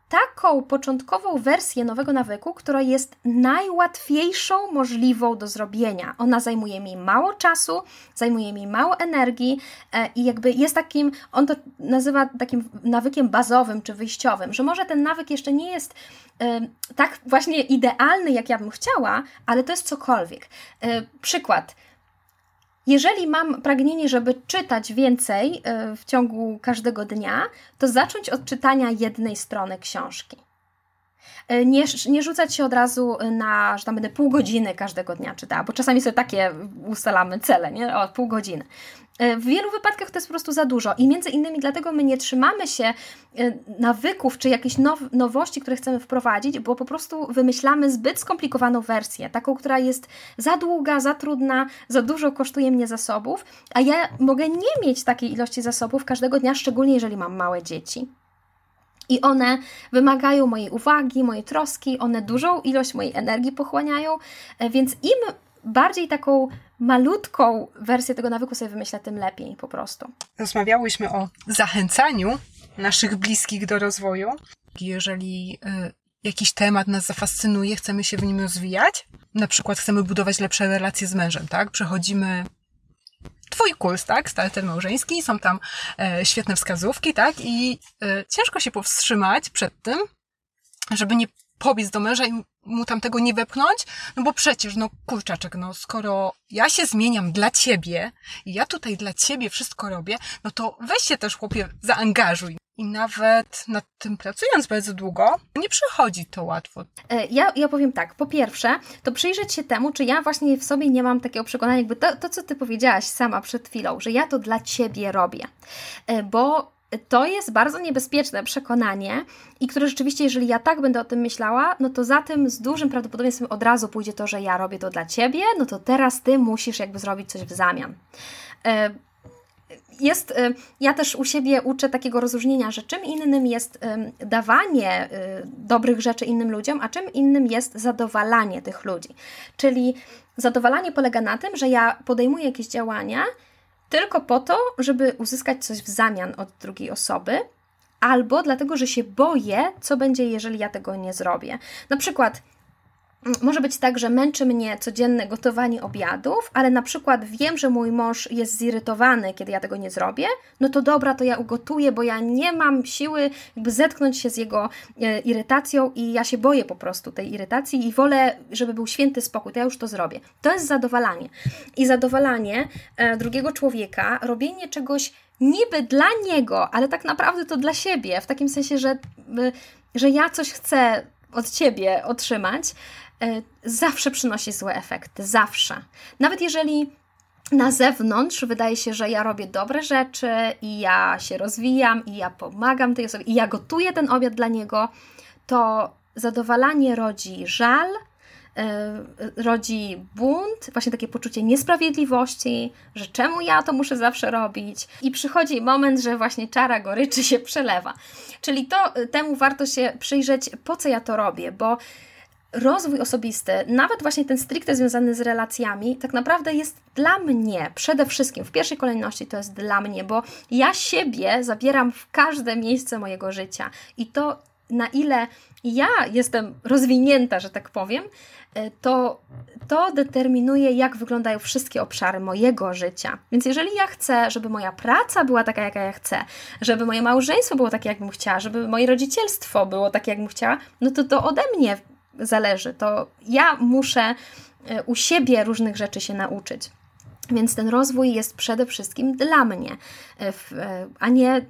taką początkową wersję nowego nawyku, która jest najłatwiejszą możliwą do zrobienia. Ona zajmuje mi mało czasu, zajmuje mi mało energii e, i jakby jest takim, on to nazywa takim nawykiem bazowym czy wyjściowym, że może ten nawyk jeszcze nie jest e, tak właśnie idealny, jak ja bym chciała, ale to jest cokolwiek. E, przykład jeżeli mam pragnienie, żeby czytać więcej w ciągu każdego dnia, to zacząć od czytania jednej strony książki. Nie, nie rzucać się od razu na, że tam będę pół godziny każdego dnia czytała, bo czasami sobie takie ustalamy cele, nie? O, pół godziny. W wielu wypadkach to jest po prostu za dużo i między innymi dlatego my nie trzymamy się nawyków czy jakichś now nowości, które chcemy wprowadzić, bo po prostu wymyślamy zbyt skomplikowaną wersję, taką, która jest za długa, za trudna, za dużo kosztuje mnie zasobów, a ja mogę nie mieć takiej ilości zasobów każdego dnia, szczególnie jeżeli mam małe dzieci. I one wymagają mojej uwagi, mojej troski, one dużą ilość mojej energii pochłaniają, więc im bardziej taką malutką wersję tego nawyku sobie wymyślę, tym lepiej po prostu. Rozmawiałyśmy o zachęcaniu naszych bliskich do rozwoju. Jeżeli y, jakiś temat nas zafascynuje, chcemy się w nim rozwijać, na przykład chcemy budować lepsze relacje z mężem, tak? Przechodzimy twój kurs, tak? Starter małżeński, są tam e, świetne wskazówki, tak? I e, ciężko się powstrzymać przed tym, żeby nie pobiec do męża i mu tam tego nie wepchnąć, no bo przecież, no kurczaczek, no skoro ja się zmieniam dla ciebie i ja tutaj dla ciebie wszystko robię, no to weź się też chłopie zaangażuj. I nawet nad tym pracując bardzo długo, nie przychodzi to łatwo. Ja, ja powiem tak, po pierwsze, to przyjrzeć się temu, czy ja właśnie w sobie nie mam takiego przekonania, jakby to, to co ty powiedziałaś sama przed chwilą, że ja to dla ciebie robię. Bo to jest bardzo niebezpieczne przekonanie i które rzeczywiście, jeżeli ja tak będę o tym myślała, no to za tym z dużym prawdopodobieństwem od razu pójdzie to, że ja robię to dla ciebie, no to teraz ty musisz jakby zrobić coś w zamian. Jest, ja też u siebie uczę takiego rozróżnienia, że czym innym jest dawanie dobrych rzeczy innym ludziom, a czym innym jest zadowalanie tych ludzi. Czyli zadowalanie polega na tym, że ja podejmuję jakieś działania, tylko po to, żeby uzyskać coś w zamian od drugiej osoby, albo dlatego, że się boję, co będzie, jeżeli ja tego nie zrobię. Na przykład może być tak, że męczy mnie codzienne gotowanie obiadów, ale na przykład wiem, że mój mąż jest zirytowany, kiedy ja tego nie zrobię, no to dobra, to ja ugotuję, bo ja nie mam siły jakby zetknąć się z jego e, irytacją i ja się boję po prostu tej irytacji i wolę, żeby był święty spokój, to ja już to zrobię. To jest zadowalanie. I zadowalanie e, drugiego człowieka, robienie czegoś niby dla niego, ale tak naprawdę to dla siebie, w takim sensie, że, że ja coś chcę od ciebie otrzymać, E, zawsze przynosi złe efekty. Zawsze. Nawet jeżeli na zewnątrz wydaje się, że ja robię dobre rzeczy i ja się rozwijam i ja pomagam tej osobie i ja gotuję ten obiad dla niego, to zadowalanie rodzi żal, yy, rodzi bunt, właśnie takie poczucie niesprawiedliwości, że czemu ja to muszę zawsze robić i przychodzi moment, że właśnie czara goryczy się przelewa. Czyli to temu warto się przyjrzeć, po co ja to robię, bo rozwój osobisty, nawet właśnie ten stricte związany z relacjami, tak naprawdę jest dla mnie przede wszystkim, w pierwszej kolejności to jest dla mnie, bo ja siebie zabieram w każde miejsce mojego życia i to na ile ja jestem rozwinięta, że tak powiem, e, to, to determinuje, jak wyglądają wszystkie obszary mojego życia. Więc jeżeli ja chcę, żeby moja praca była taka, jaka ja chcę, żeby moje małżeństwo było takie, jakbym chciała, żeby moje rodzicielstwo było takie, jakbym chciała, no to to ode mnie zależy. To ja muszę e, u siebie różnych rzeczy się nauczyć. Więc ten rozwój jest przede wszystkim dla mnie, e, e, a nie,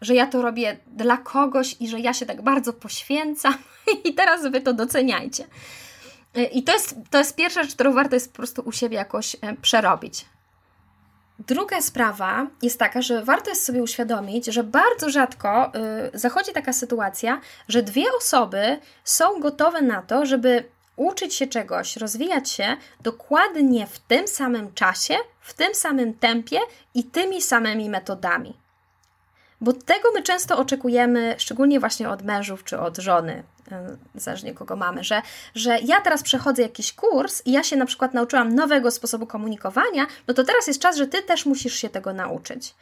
że ja to robię dla kogoś i że ja się tak bardzo poświęcam (laughs) i teraz wy to doceniajcie. I to jest, to jest pierwsza rzecz, którą warto jest po prostu u siebie jakoś przerobić. Druga sprawa jest taka, że warto jest sobie uświadomić, że bardzo rzadko y, zachodzi taka sytuacja, że dwie osoby są gotowe na to, żeby uczyć się czegoś, rozwijać się dokładnie w tym samym czasie, w tym samym tempie i tymi samymi metodami. Bo tego my często oczekujemy, szczególnie właśnie od mężów czy od żony, zależnie kogo mamy, że, że ja teraz przechodzę jakiś kurs i ja się na przykład nauczyłam nowego sposobu komunikowania, no to teraz jest czas, że ty też musisz się tego nauczyć.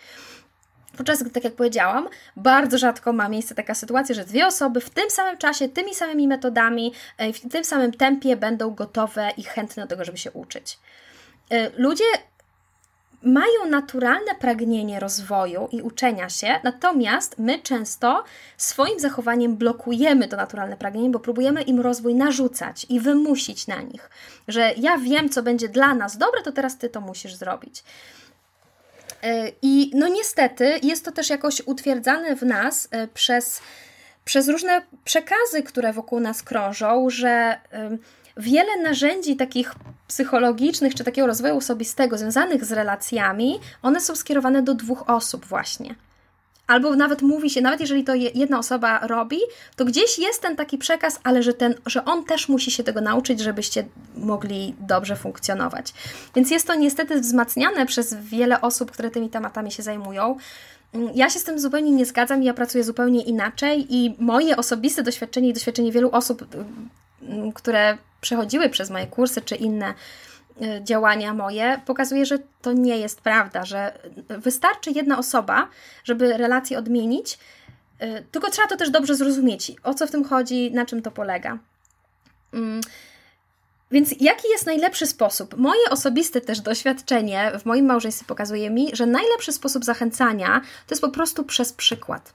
Podczas gdy, tak jak powiedziałam, bardzo rzadko ma miejsce taka sytuacja, że dwie osoby w tym samym czasie, tymi samymi metodami, e, w tym samym tempie będą gotowe i chętne do tego, żeby się uczyć. E, ludzie mają naturalne pragnienie rozwoju i uczenia się, natomiast my często swoim zachowaniem blokujemy to naturalne pragnienie, bo próbujemy im rozwój narzucać i wymusić na nich, że ja wiem, co będzie dla nas dobre, to teraz ty to musisz zrobić. E, I no niestety jest to też jakoś utwierdzane w nas e, przez, przez różne przekazy, które wokół nas krążą, że wiele narzędzi takich psychologicznych czy takiego rozwoju osobistego związanych z relacjami, one są skierowane do dwóch osób właśnie. Albo nawet mówi się, nawet jeżeli to jedna osoba robi, to gdzieś jest ten taki przekaz, ale że, ten, że on też musi się tego nauczyć, żebyście mogli dobrze funkcjonować. Więc jest to niestety wzmacniane przez wiele osób, które tymi tematami się zajmują. Ja się z tym zupełnie nie zgadzam, ja pracuję zupełnie inaczej i moje osobiste doświadczenie i doświadczenie wielu osób, które przechodziły przez moje kursy czy inne y, działania moje, pokazuje, że to nie jest prawda, że wystarczy jedna osoba, żeby relację odmienić, y, tylko trzeba to też dobrze zrozumieć, o co w tym chodzi, na czym to polega. Mm. Więc jaki jest najlepszy sposób? Moje osobiste też doświadczenie w moim małżeństwie pokazuje mi, że najlepszy sposób zachęcania to jest po prostu przez przykład.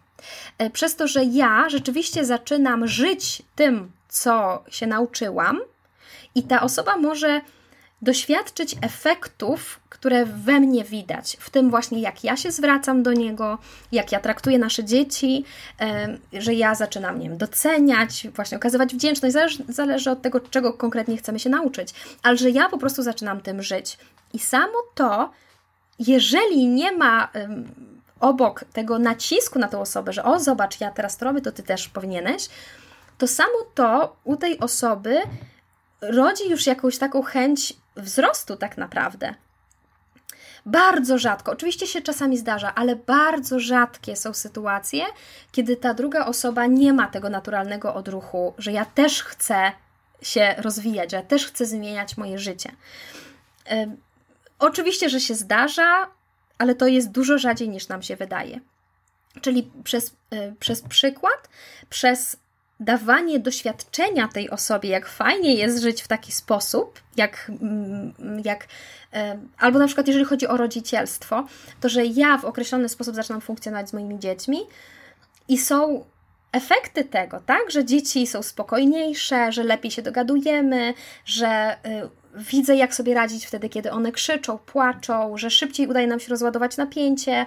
E, przez to, że ja rzeczywiście zaczynam żyć tym, co się nauczyłam, i ta osoba może doświadczyć efektów, które we mnie widać, w tym właśnie jak ja się zwracam do niego, jak ja traktuję nasze dzieci, że ja zaczynam nie wiem, doceniać, właśnie okazywać wdzięczność, zależy, zależy od tego, czego konkretnie chcemy się nauczyć, ale że ja po prostu zaczynam tym żyć. I samo to, jeżeli nie ma obok tego nacisku na tą osobę, że o zobacz, ja teraz to robię, to ty też powinieneś, to samo to u tej osoby rodzi już jakąś taką chęć wzrostu, tak naprawdę. Bardzo rzadko, oczywiście się czasami zdarza, ale bardzo rzadkie są sytuacje, kiedy ta druga osoba nie ma tego naturalnego odruchu, że ja też chcę się rozwijać, że ja też chcę zmieniać moje życie. Oczywiście, że się zdarza, ale to jest dużo rzadziej niż nam się wydaje. Czyli przez, yy, przez przykład, przez dawanie doświadczenia tej osobie, jak fajnie jest żyć w taki sposób, jak, mm, jak albo na przykład jeżeli chodzi o rodzicielstwo, to że ja w określony sposób zaczynam funkcjonować z moimi dziećmi i są efekty tego, tak, że dzieci są spokojniejsze, że lepiej się dogadujemy, że y, widzę, jak sobie radzić wtedy, kiedy one krzyczą, płaczą, że szybciej udaje nam się rozładować napięcie,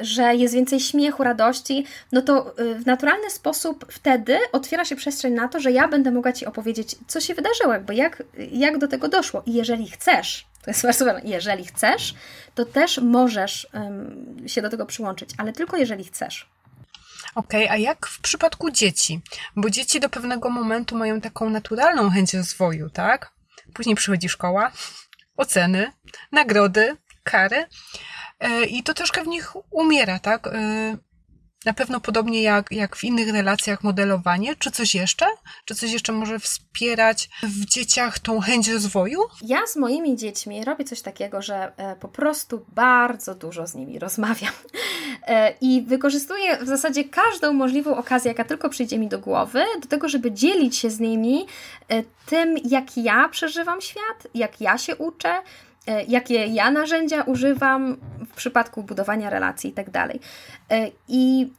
że jest więcej śmiechu, radości, no to y, w naturalny sposób wtedy otwiera się przestrzeń na to, że ja będę mogła Ci opowiedzieć, co się wydarzyło, jakby jak, jak do tego doszło. I jeżeli chcesz, to jest bardzo ważne, jeżeli chcesz, to też możesz um, się do tego przyłączyć, ale tylko jeżeli chcesz. Okej, okay, a jak w przypadku dzieci? Bo dzieci do pewnego momentu mają taką naturalną chęć rozwoju, tak? Później przychodzi szkoła, oceny, nagrody, kary. E, i to troszkę w nich umiera, tak? E, na pewno podobnie jak, jak w innych relacjach modelowanie, czy coś jeszcze? Czy coś jeszcze może wspierać w dzieciach tą chęć rozwoju? Ja z moimi dziećmi robię coś takiego, że e, po prostu bardzo dużo z nimi rozmawiam i wykorzystuję w zasadzie każdą możliwą okazję, jaka tylko przyjdzie mi do głowy, do tego, żeby dzielić się z nimi tym, jak ja przeżywam świat, jak ja się uczę, jakie ja narzędzia używam w przypadku budowania relacji i tak dalej. E, I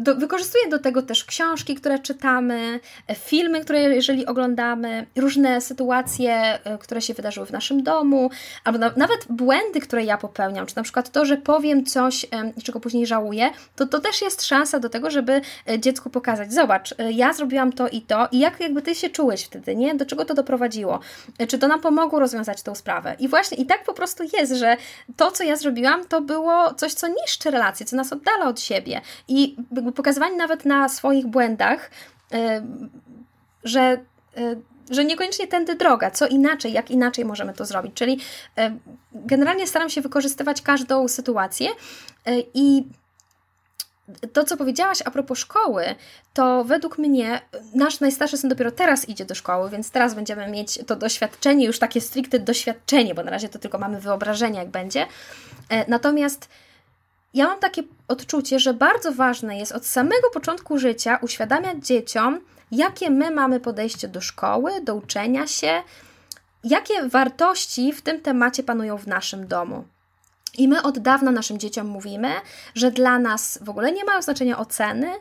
do, wykorzystuję do tego też książki, które czytamy, filmy, które jeżeli oglądamy, różne sytuacje, e, które się wydarzyły w naszym domu, albo na, nawet błędy, które ja popełniam, czy na przykład to, że powiem coś, czego później żałuję, to to też jest szansa do tego, żeby e, dziecku pokazać, zobacz, e, ja zrobiłam to i to i jak jakby ty się czułeś wtedy, nie? Do czego to doprowadziło? Czy to nam pomogło rozwiązać tą sprawę? I właśnie i tak po prostu jest, że to, co ja zrobiłam, to było coś, co niszczy relacje, co nas oddala od siebie i jakby pokazywanie nawet na swoich błędach, e, że e, że niekoniecznie tędy droga, co inaczej, jak inaczej możemy to zrobić. Czyli e, generalnie staram się wykorzystywać każdą sytuację i to, co powiedziałaś a propos szkoły, to według mnie nasz najstarszy syn dopiero teraz idzie do szkoły, więc teraz będziemy mieć to doświadczenie, już takie stricte doświadczenie, bo na razie to tylko mamy wyobrażenie, jak będzie. Natomiast ja mam takie odczucie, że bardzo ważne jest od samego początku życia uświadamiać dzieciom, jakie my mamy podejście do szkoły, do uczenia się, jakie wartości w tym temacie panują w naszym domu. I my od dawna naszym dzieciom mówimy, że dla nas w ogóle nie mają znaczenia oceny,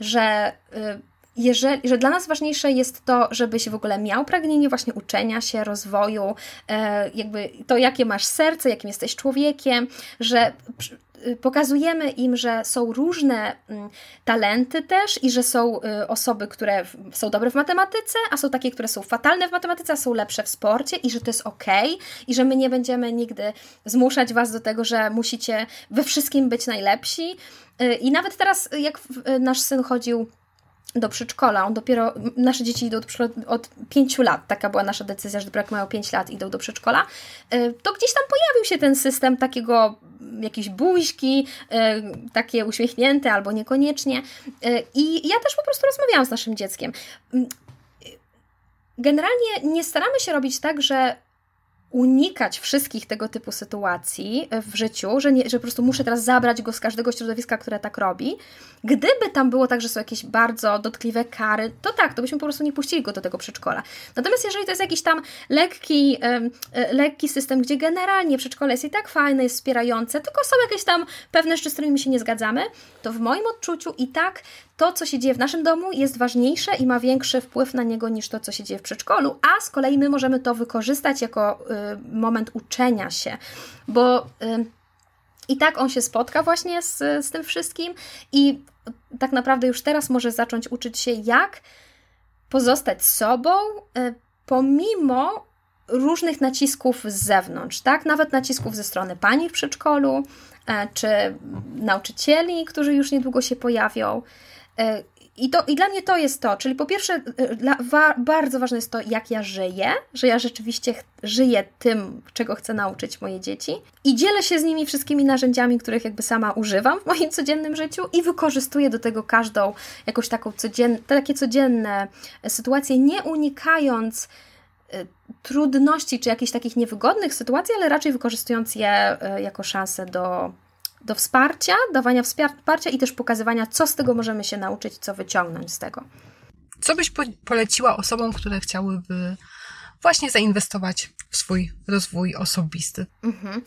że y, jeżeli, że dla nas ważniejsze jest to, żebyś w ogóle miał pragnienie właśnie uczenia się, rozwoju, e, jakby to, jakie masz serce, jakim jesteś człowiekiem, że pokazujemy im, że są różne mm, talenty też i że są y, osoby, które są dobre w matematyce, a są takie, które są fatalne w matematyce, a są lepsze w sporcie i że to jest ok i że my nie będziemy nigdy zmuszać Was do tego, że musicie we wszystkim być najlepsi. Y, I nawet teraz, jak nasz syn chodził do przedszkola. On dopiero, nasze dzieci idą od 5 lat. Taka była nasza decyzja, że dopiero jak mają 5 lat idą do przedszkola. E, to gdzieś tam pojawił się ten system takiego jakieś buźki, e, takie uśmiechnięte albo niekoniecznie. E, I ja też po prostu rozmawiałam z naszym dzieckiem. Generalnie nie staramy się robić tak, że unikać wszystkich tego typu sytuacji w życiu, że, nie, że po prostu muszę teraz zabrać go z każdego środowiska, które tak robi. Gdyby tam było tak, że są jakieś bardzo dotkliwe kary, to tak, to byśmy po prostu nie puścili go do tego przedszkola. Natomiast jeżeli to jest jakiś tam lekki, e, lekki system, gdzie generalnie przedszkole jest i tak fajne, jest wspierające, tylko są jakieś tam pewne rzeczy, z którymi się nie zgadzamy, to w moim odczuciu i tak to, co się dzieje w naszym domu, jest ważniejsze i ma większy wpływ na niego niż to, co się dzieje w przedszkolu, a z kolei my możemy to wykorzystać jako y, moment uczenia się, bo y, i tak on się spotka właśnie z, z tym wszystkim i tak naprawdę już teraz może zacząć uczyć się, jak pozostać sobą, y, pomimo różnych nacisków z zewnątrz, tak? Nawet nacisków ze strony pani w przedszkolu, e, czy nauczycieli, którzy już niedługo się pojawią. E, I, to, I dla mnie to jest to, czyli po pierwsze, e, dla, wa, bardzo ważne jest to, jak ja żyję, że ja rzeczywiście ch, żyję tym, czego chcę nauczyć moje dzieci i dzielę się z nimi wszystkimi narzędziami, których jakby sama używam w moim codziennym życiu i wykorzystuję do tego każdą jakąś taką codzienne, takie codzienne sytuacje, nie unikając e, trudności czy jakichś takich niewygodnych sytuacji, ale raczej wykorzystując je jako szansę do do wsparcia, dawania wsparcia i też pokazywania, co z tego możemy się nauczyć, co wyciągnąć z tego. Co byś poleciła osobom, które chciałyby właśnie zainwestować w swój rozwój osobisty? Mhm.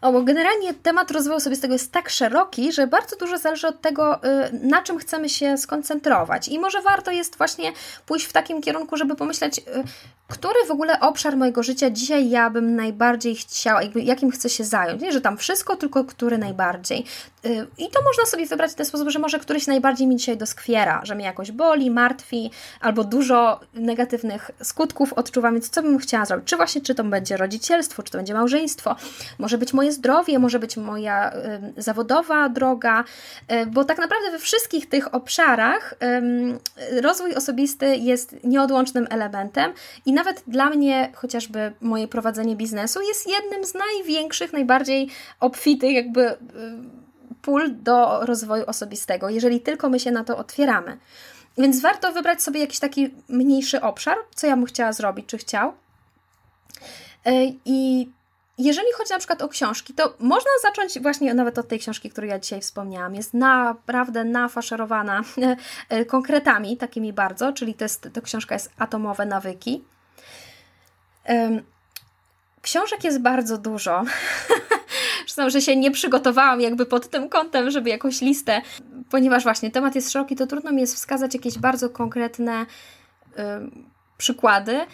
O, bo generalnie temat rozwoju osobistego jest tak szeroki, że bardzo dużo zależy od tego, y, na czym chcemy się skoncentrować. I może warto jest właśnie pójść w takim kierunku, żeby pomyśleć, y, który w ogóle obszar mojego życia dzisiaj ja bym najbardziej chciała, jakby jakim chcę się zająć. Nie, że tam wszystko, tylko który najbardziej. Y, I to można sobie wybrać w ten sposób, że może któryś najbardziej mi dzisiaj doskwiera, że mnie jakoś boli, martwi, albo dużo negatywnych skutków odczuwam, więc co bym chciała zrobić? Czy właśnie, czy to będzie rodzicielstwo, czy to będzie małżeństwo, może być moje zdrowie, może być moja y, zawodowa droga, y, bo tak naprawdę we wszystkich tych obszarach y, rozwój osobisty jest nieodłącznym elementem i nawet dla mnie chociażby moje prowadzenie biznesu jest jednym z największych, najbardziej obfitych jakby pól do rozwoju osobistego, jeżeli tylko my się na to otwieramy. Więc warto wybrać sobie jakiś taki mniejszy obszar, co ja bym chciała zrobić, czy chciał. I jeżeli chodzi na przykład o książki, to można zacząć właśnie nawet od tej książki, którą ja dzisiaj wspomniałam. Jest naprawdę nafaszerowana (laughs) konkretami, takimi bardzo, czyli to, jest, to książka jest Atomowe nawyki. Książek jest bardzo dużo. (laughs) Zresztą, że się nie przygotowałam jakby pod tym kątem, żeby jakąś listę, ponieważ właśnie temat jest szeroki, to trudno mi jest wskazać jakieś bardzo konkretne przykłady. Y,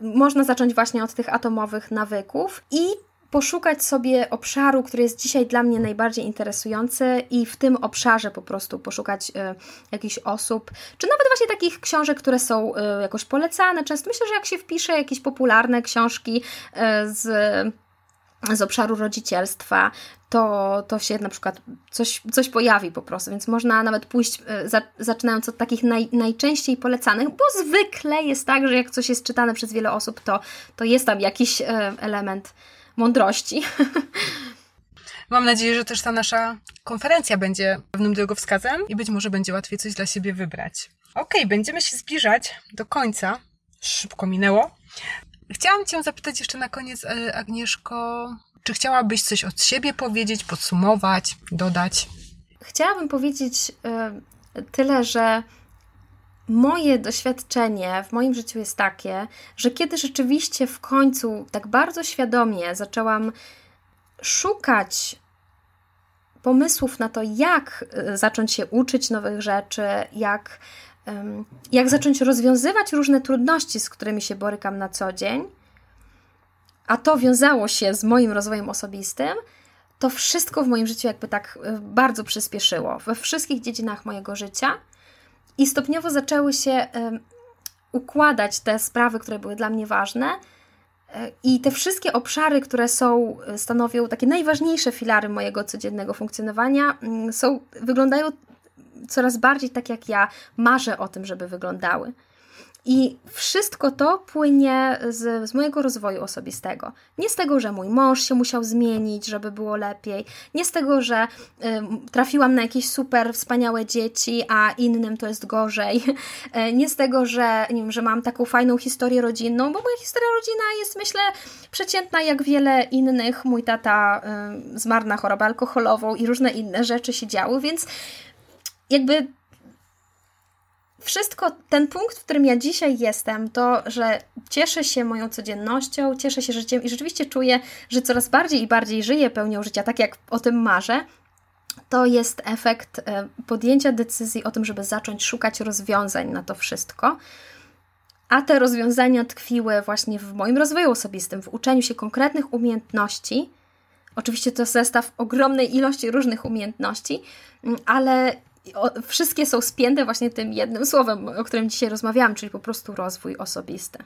można zacząć właśnie od tych atomowych nawyków i poszukać sobie obszaru, który jest dzisiaj dla mnie najbardziej interesujący i w tym obszarze po prostu poszukać y, jakichś osób, czy nawet właśnie takich książek, które są y, jakoś polecane. Często myślę, że jak się wpisze jakieś popularne książki y, z z obszaru rodzicielstwa, to, to się na przykład coś, coś pojawi po prostu, więc można nawet pójść, za, zaczynając od takich naj, najczęściej polecanych, bo zwykle jest tak, że jak coś jest czytane przez wiele osób, to, to jest tam jakiś element mądrości. (laughs) Mam nadzieję, że też ta nasza konferencja będzie pewnym drogowskazem i być może będzie łatwiej coś dla siebie wybrać. Ok, będziemy się zbliżać do końca. Szybko minęło. Chciałam Cię zapytać jeszcze na koniec, e, Agnieszko, czy chciałabyś coś od siebie powiedzieć, podsumować, dodać? Chciałabym powiedzieć e, tyle, że moje doświadczenie w moim życiu jest takie, że kiedy rzeczywiście w końcu tak bardzo świadomie zaczęłam szukać pomysłów na to, jak y, zacząć się uczyć nowych rzeczy, jak, jak zacząć rozwiązywać różne trudności, z którymi się borykam na co dzień, a to wiązało się z moim rozwojem osobistym, to wszystko w moim życiu jakby tak y, bardzo przyspieszyło. We wszystkich dziedzinach mojego życia i stopniowo zaczęły się układać te sprawy, które były dla mnie ważne. E, I te wszystkie obszary, które są, e, stanowią takie najważniejsze filary mojego codziennego funkcjonowania, mm, są, wyglądają coraz bardziej tak, jak ja marzę o tym, żeby wyglądały. I wszystko to płynie z, z, mojego rozwoju osobistego. Nie z tego, że mój mąż się musiał zmienić, żeby było lepiej, nie z tego, że y, trafiłam na jakieś super wspaniałe dzieci, a innym to jest gorzej, y, (laughs) nie z tego, że, nie wiem, że mam taką fajną historię rodzinną, bo moja historia rodzina jest, myślę, przeciętna jak wiele innych. Mój tata y, zmarł na chorobę alkoholową i różne inne rzeczy się działy, więc jakby wszystko, ten punkt, w którym ja dzisiaj jestem, to, że cieszę się moją codziennością, cieszę się życiem i rzeczywiście czuję, że coraz bardziej i bardziej żyję pełnią życia, tak jak o tym marzę, to jest efekt e, podjęcia decyzji o tym, żeby zacząć szukać rozwiązań na to wszystko. A te rozwiązania tkwiły właśnie w moim rozwoju osobistym, w uczeniu się konkretnych umiejętności. Oczywiście to zestaw ogromnej ilości różnych umiejętności, ale wszystkie są spięte właśnie tym jednym słowem, o którym dzisiaj rozmawiałam, czyli po prostu rozwój osobisty.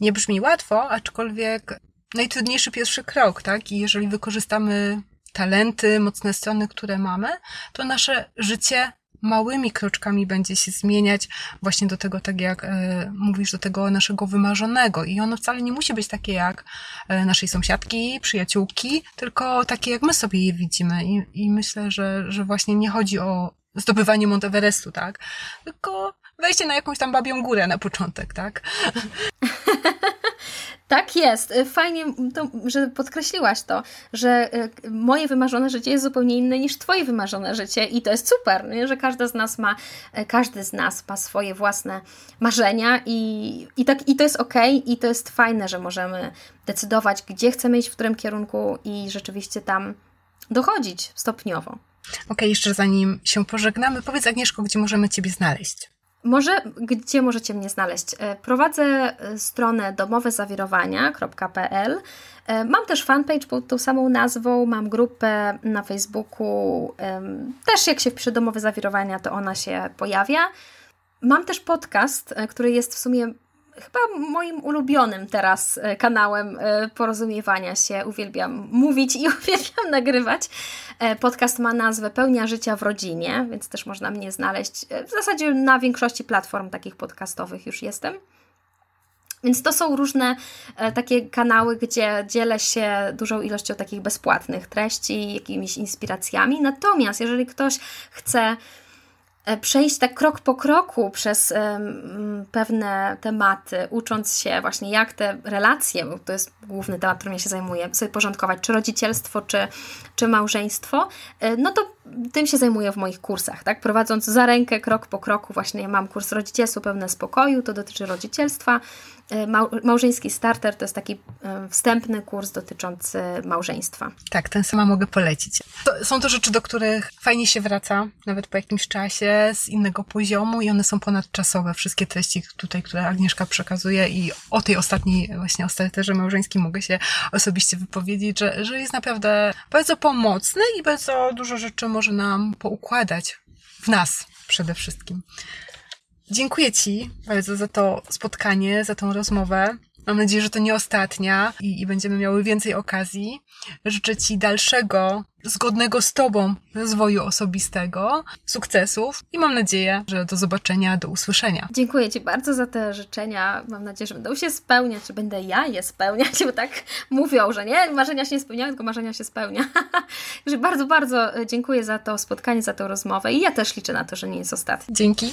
Nie brzmi łatwo, aczkolwiek najtrudniejszy pierwszy krok, tak? I jeżeli wykorzystamy talenty, mocne strony, które mamy, to nasze życie małymi kroczkami będzie się zmieniać właśnie do tego, tak jak e, mówisz, do tego naszego wymarzonego. I ono wcale nie musi być takie jak e, naszej sąsiadki, przyjaciółki, tylko takie jak my sobie je widzimy. I, i myślę, że, że właśnie nie chodzi o zdobywanie Monteverestu, tak? Tylko wejście na jakąś tam babią górę na początek, tak? (laughs) Tak jest. Fajnie, to, że podkreśliłaś to, że y, moje wymarzone życie jest zupełnie inne niż Twoje wymarzone życie i to jest super, nie? że każdy z nas ma, y, każdy z nas ma swoje własne marzenia i, i, tak, i to jest ok i to jest fajne, że możemy decydować, gdzie chcemy iść, w którym kierunku i rzeczywiście tam dochodzić stopniowo. Okay, jeszcze zanim się pożegnamy, powiedz Agnieszko, gdzie możemy Ciebie znaleźć? Może, gdzie możecie mnie znaleźć? E, prowadzę e, stronę domowezawirowania.pl. E, mam też fanpage pod tą samą nazwą, mam grupę na Facebooku. Też jak się wpisze Domowe Zawirowania, to ona się pojawia. Mam też podcast, który jest w sumie chyba moim ulubionym teraz e, kanałem e, porozumiewania się. Uwielbiam mówić i (laughs) uwielbiam nagrywać. E, podcast ma nazwę Pełnia życia w rodzinie, więc też można mnie znaleźć. W zasadzie na większości platform takich podcastowych już jestem. Więc to są różne takie kanały, gdzie dzielę się dużą ilością takich bezpłatnych treści, jakimiś inspiracjami. Natomiast jeżeli ktoś chce przejść tak krok po kroku przez pewne tematy, ucząc się właśnie jak te relacje, bo to jest główny temat, którym ja się zajmuję, sobie porządkować, czy rodzicielstwo, czy, czy małżeństwo, e, no to tym się zajmuję w moich kursach, tak? Prowadząc za rękę, krok po kroku, właśnie ja mam kurs rodzicielstwo pełne spokoju, to dotyczy rodzicielstwa. E, małżeński starter to jest taki e, wstępny kurs dotyczący małżeństwa. Tak, ten sama mogę polecić. To, są to rzeczy, do których fajnie się wraca, nawet po jakimś czasie, z innego poziomu i one są ponadczasowe. Wszystkie treści tutaj, które Agnieszka przekazuje i o tej ostatniej właśnie o starterze małżeńskim mogę się osobiście wypowiedzieć, że, że jest naprawdę bardzo pomocny i bardzo dużo rzeczy może nam poukładać w nas przede wszystkim. Dziękuję Ci bardzo za to spotkanie, za tą rozmowę. Mam nadzieję, że to nie ostatnia i, i, będziemy miały więcej okazji. Życzę Ci dalszego, zgodnego z Tobą rozwoju osobistego, sukcesów i mam nadzieję, że do zobaczenia, do usłyszenia. Dziękuję Ci bardzo za te życzenia. Mam nadzieję, że będą się spełniać, czy będę ja je spełniać, bo tak mówią, że nie, marzenia się nie spełniają, tylko marzenia się spełnia. (laughs) Także bardzo, bardzo dziękuję za to spotkanie, za tę rozmowę i ja też liczę na to, że nie jest ostatni. Dzięki.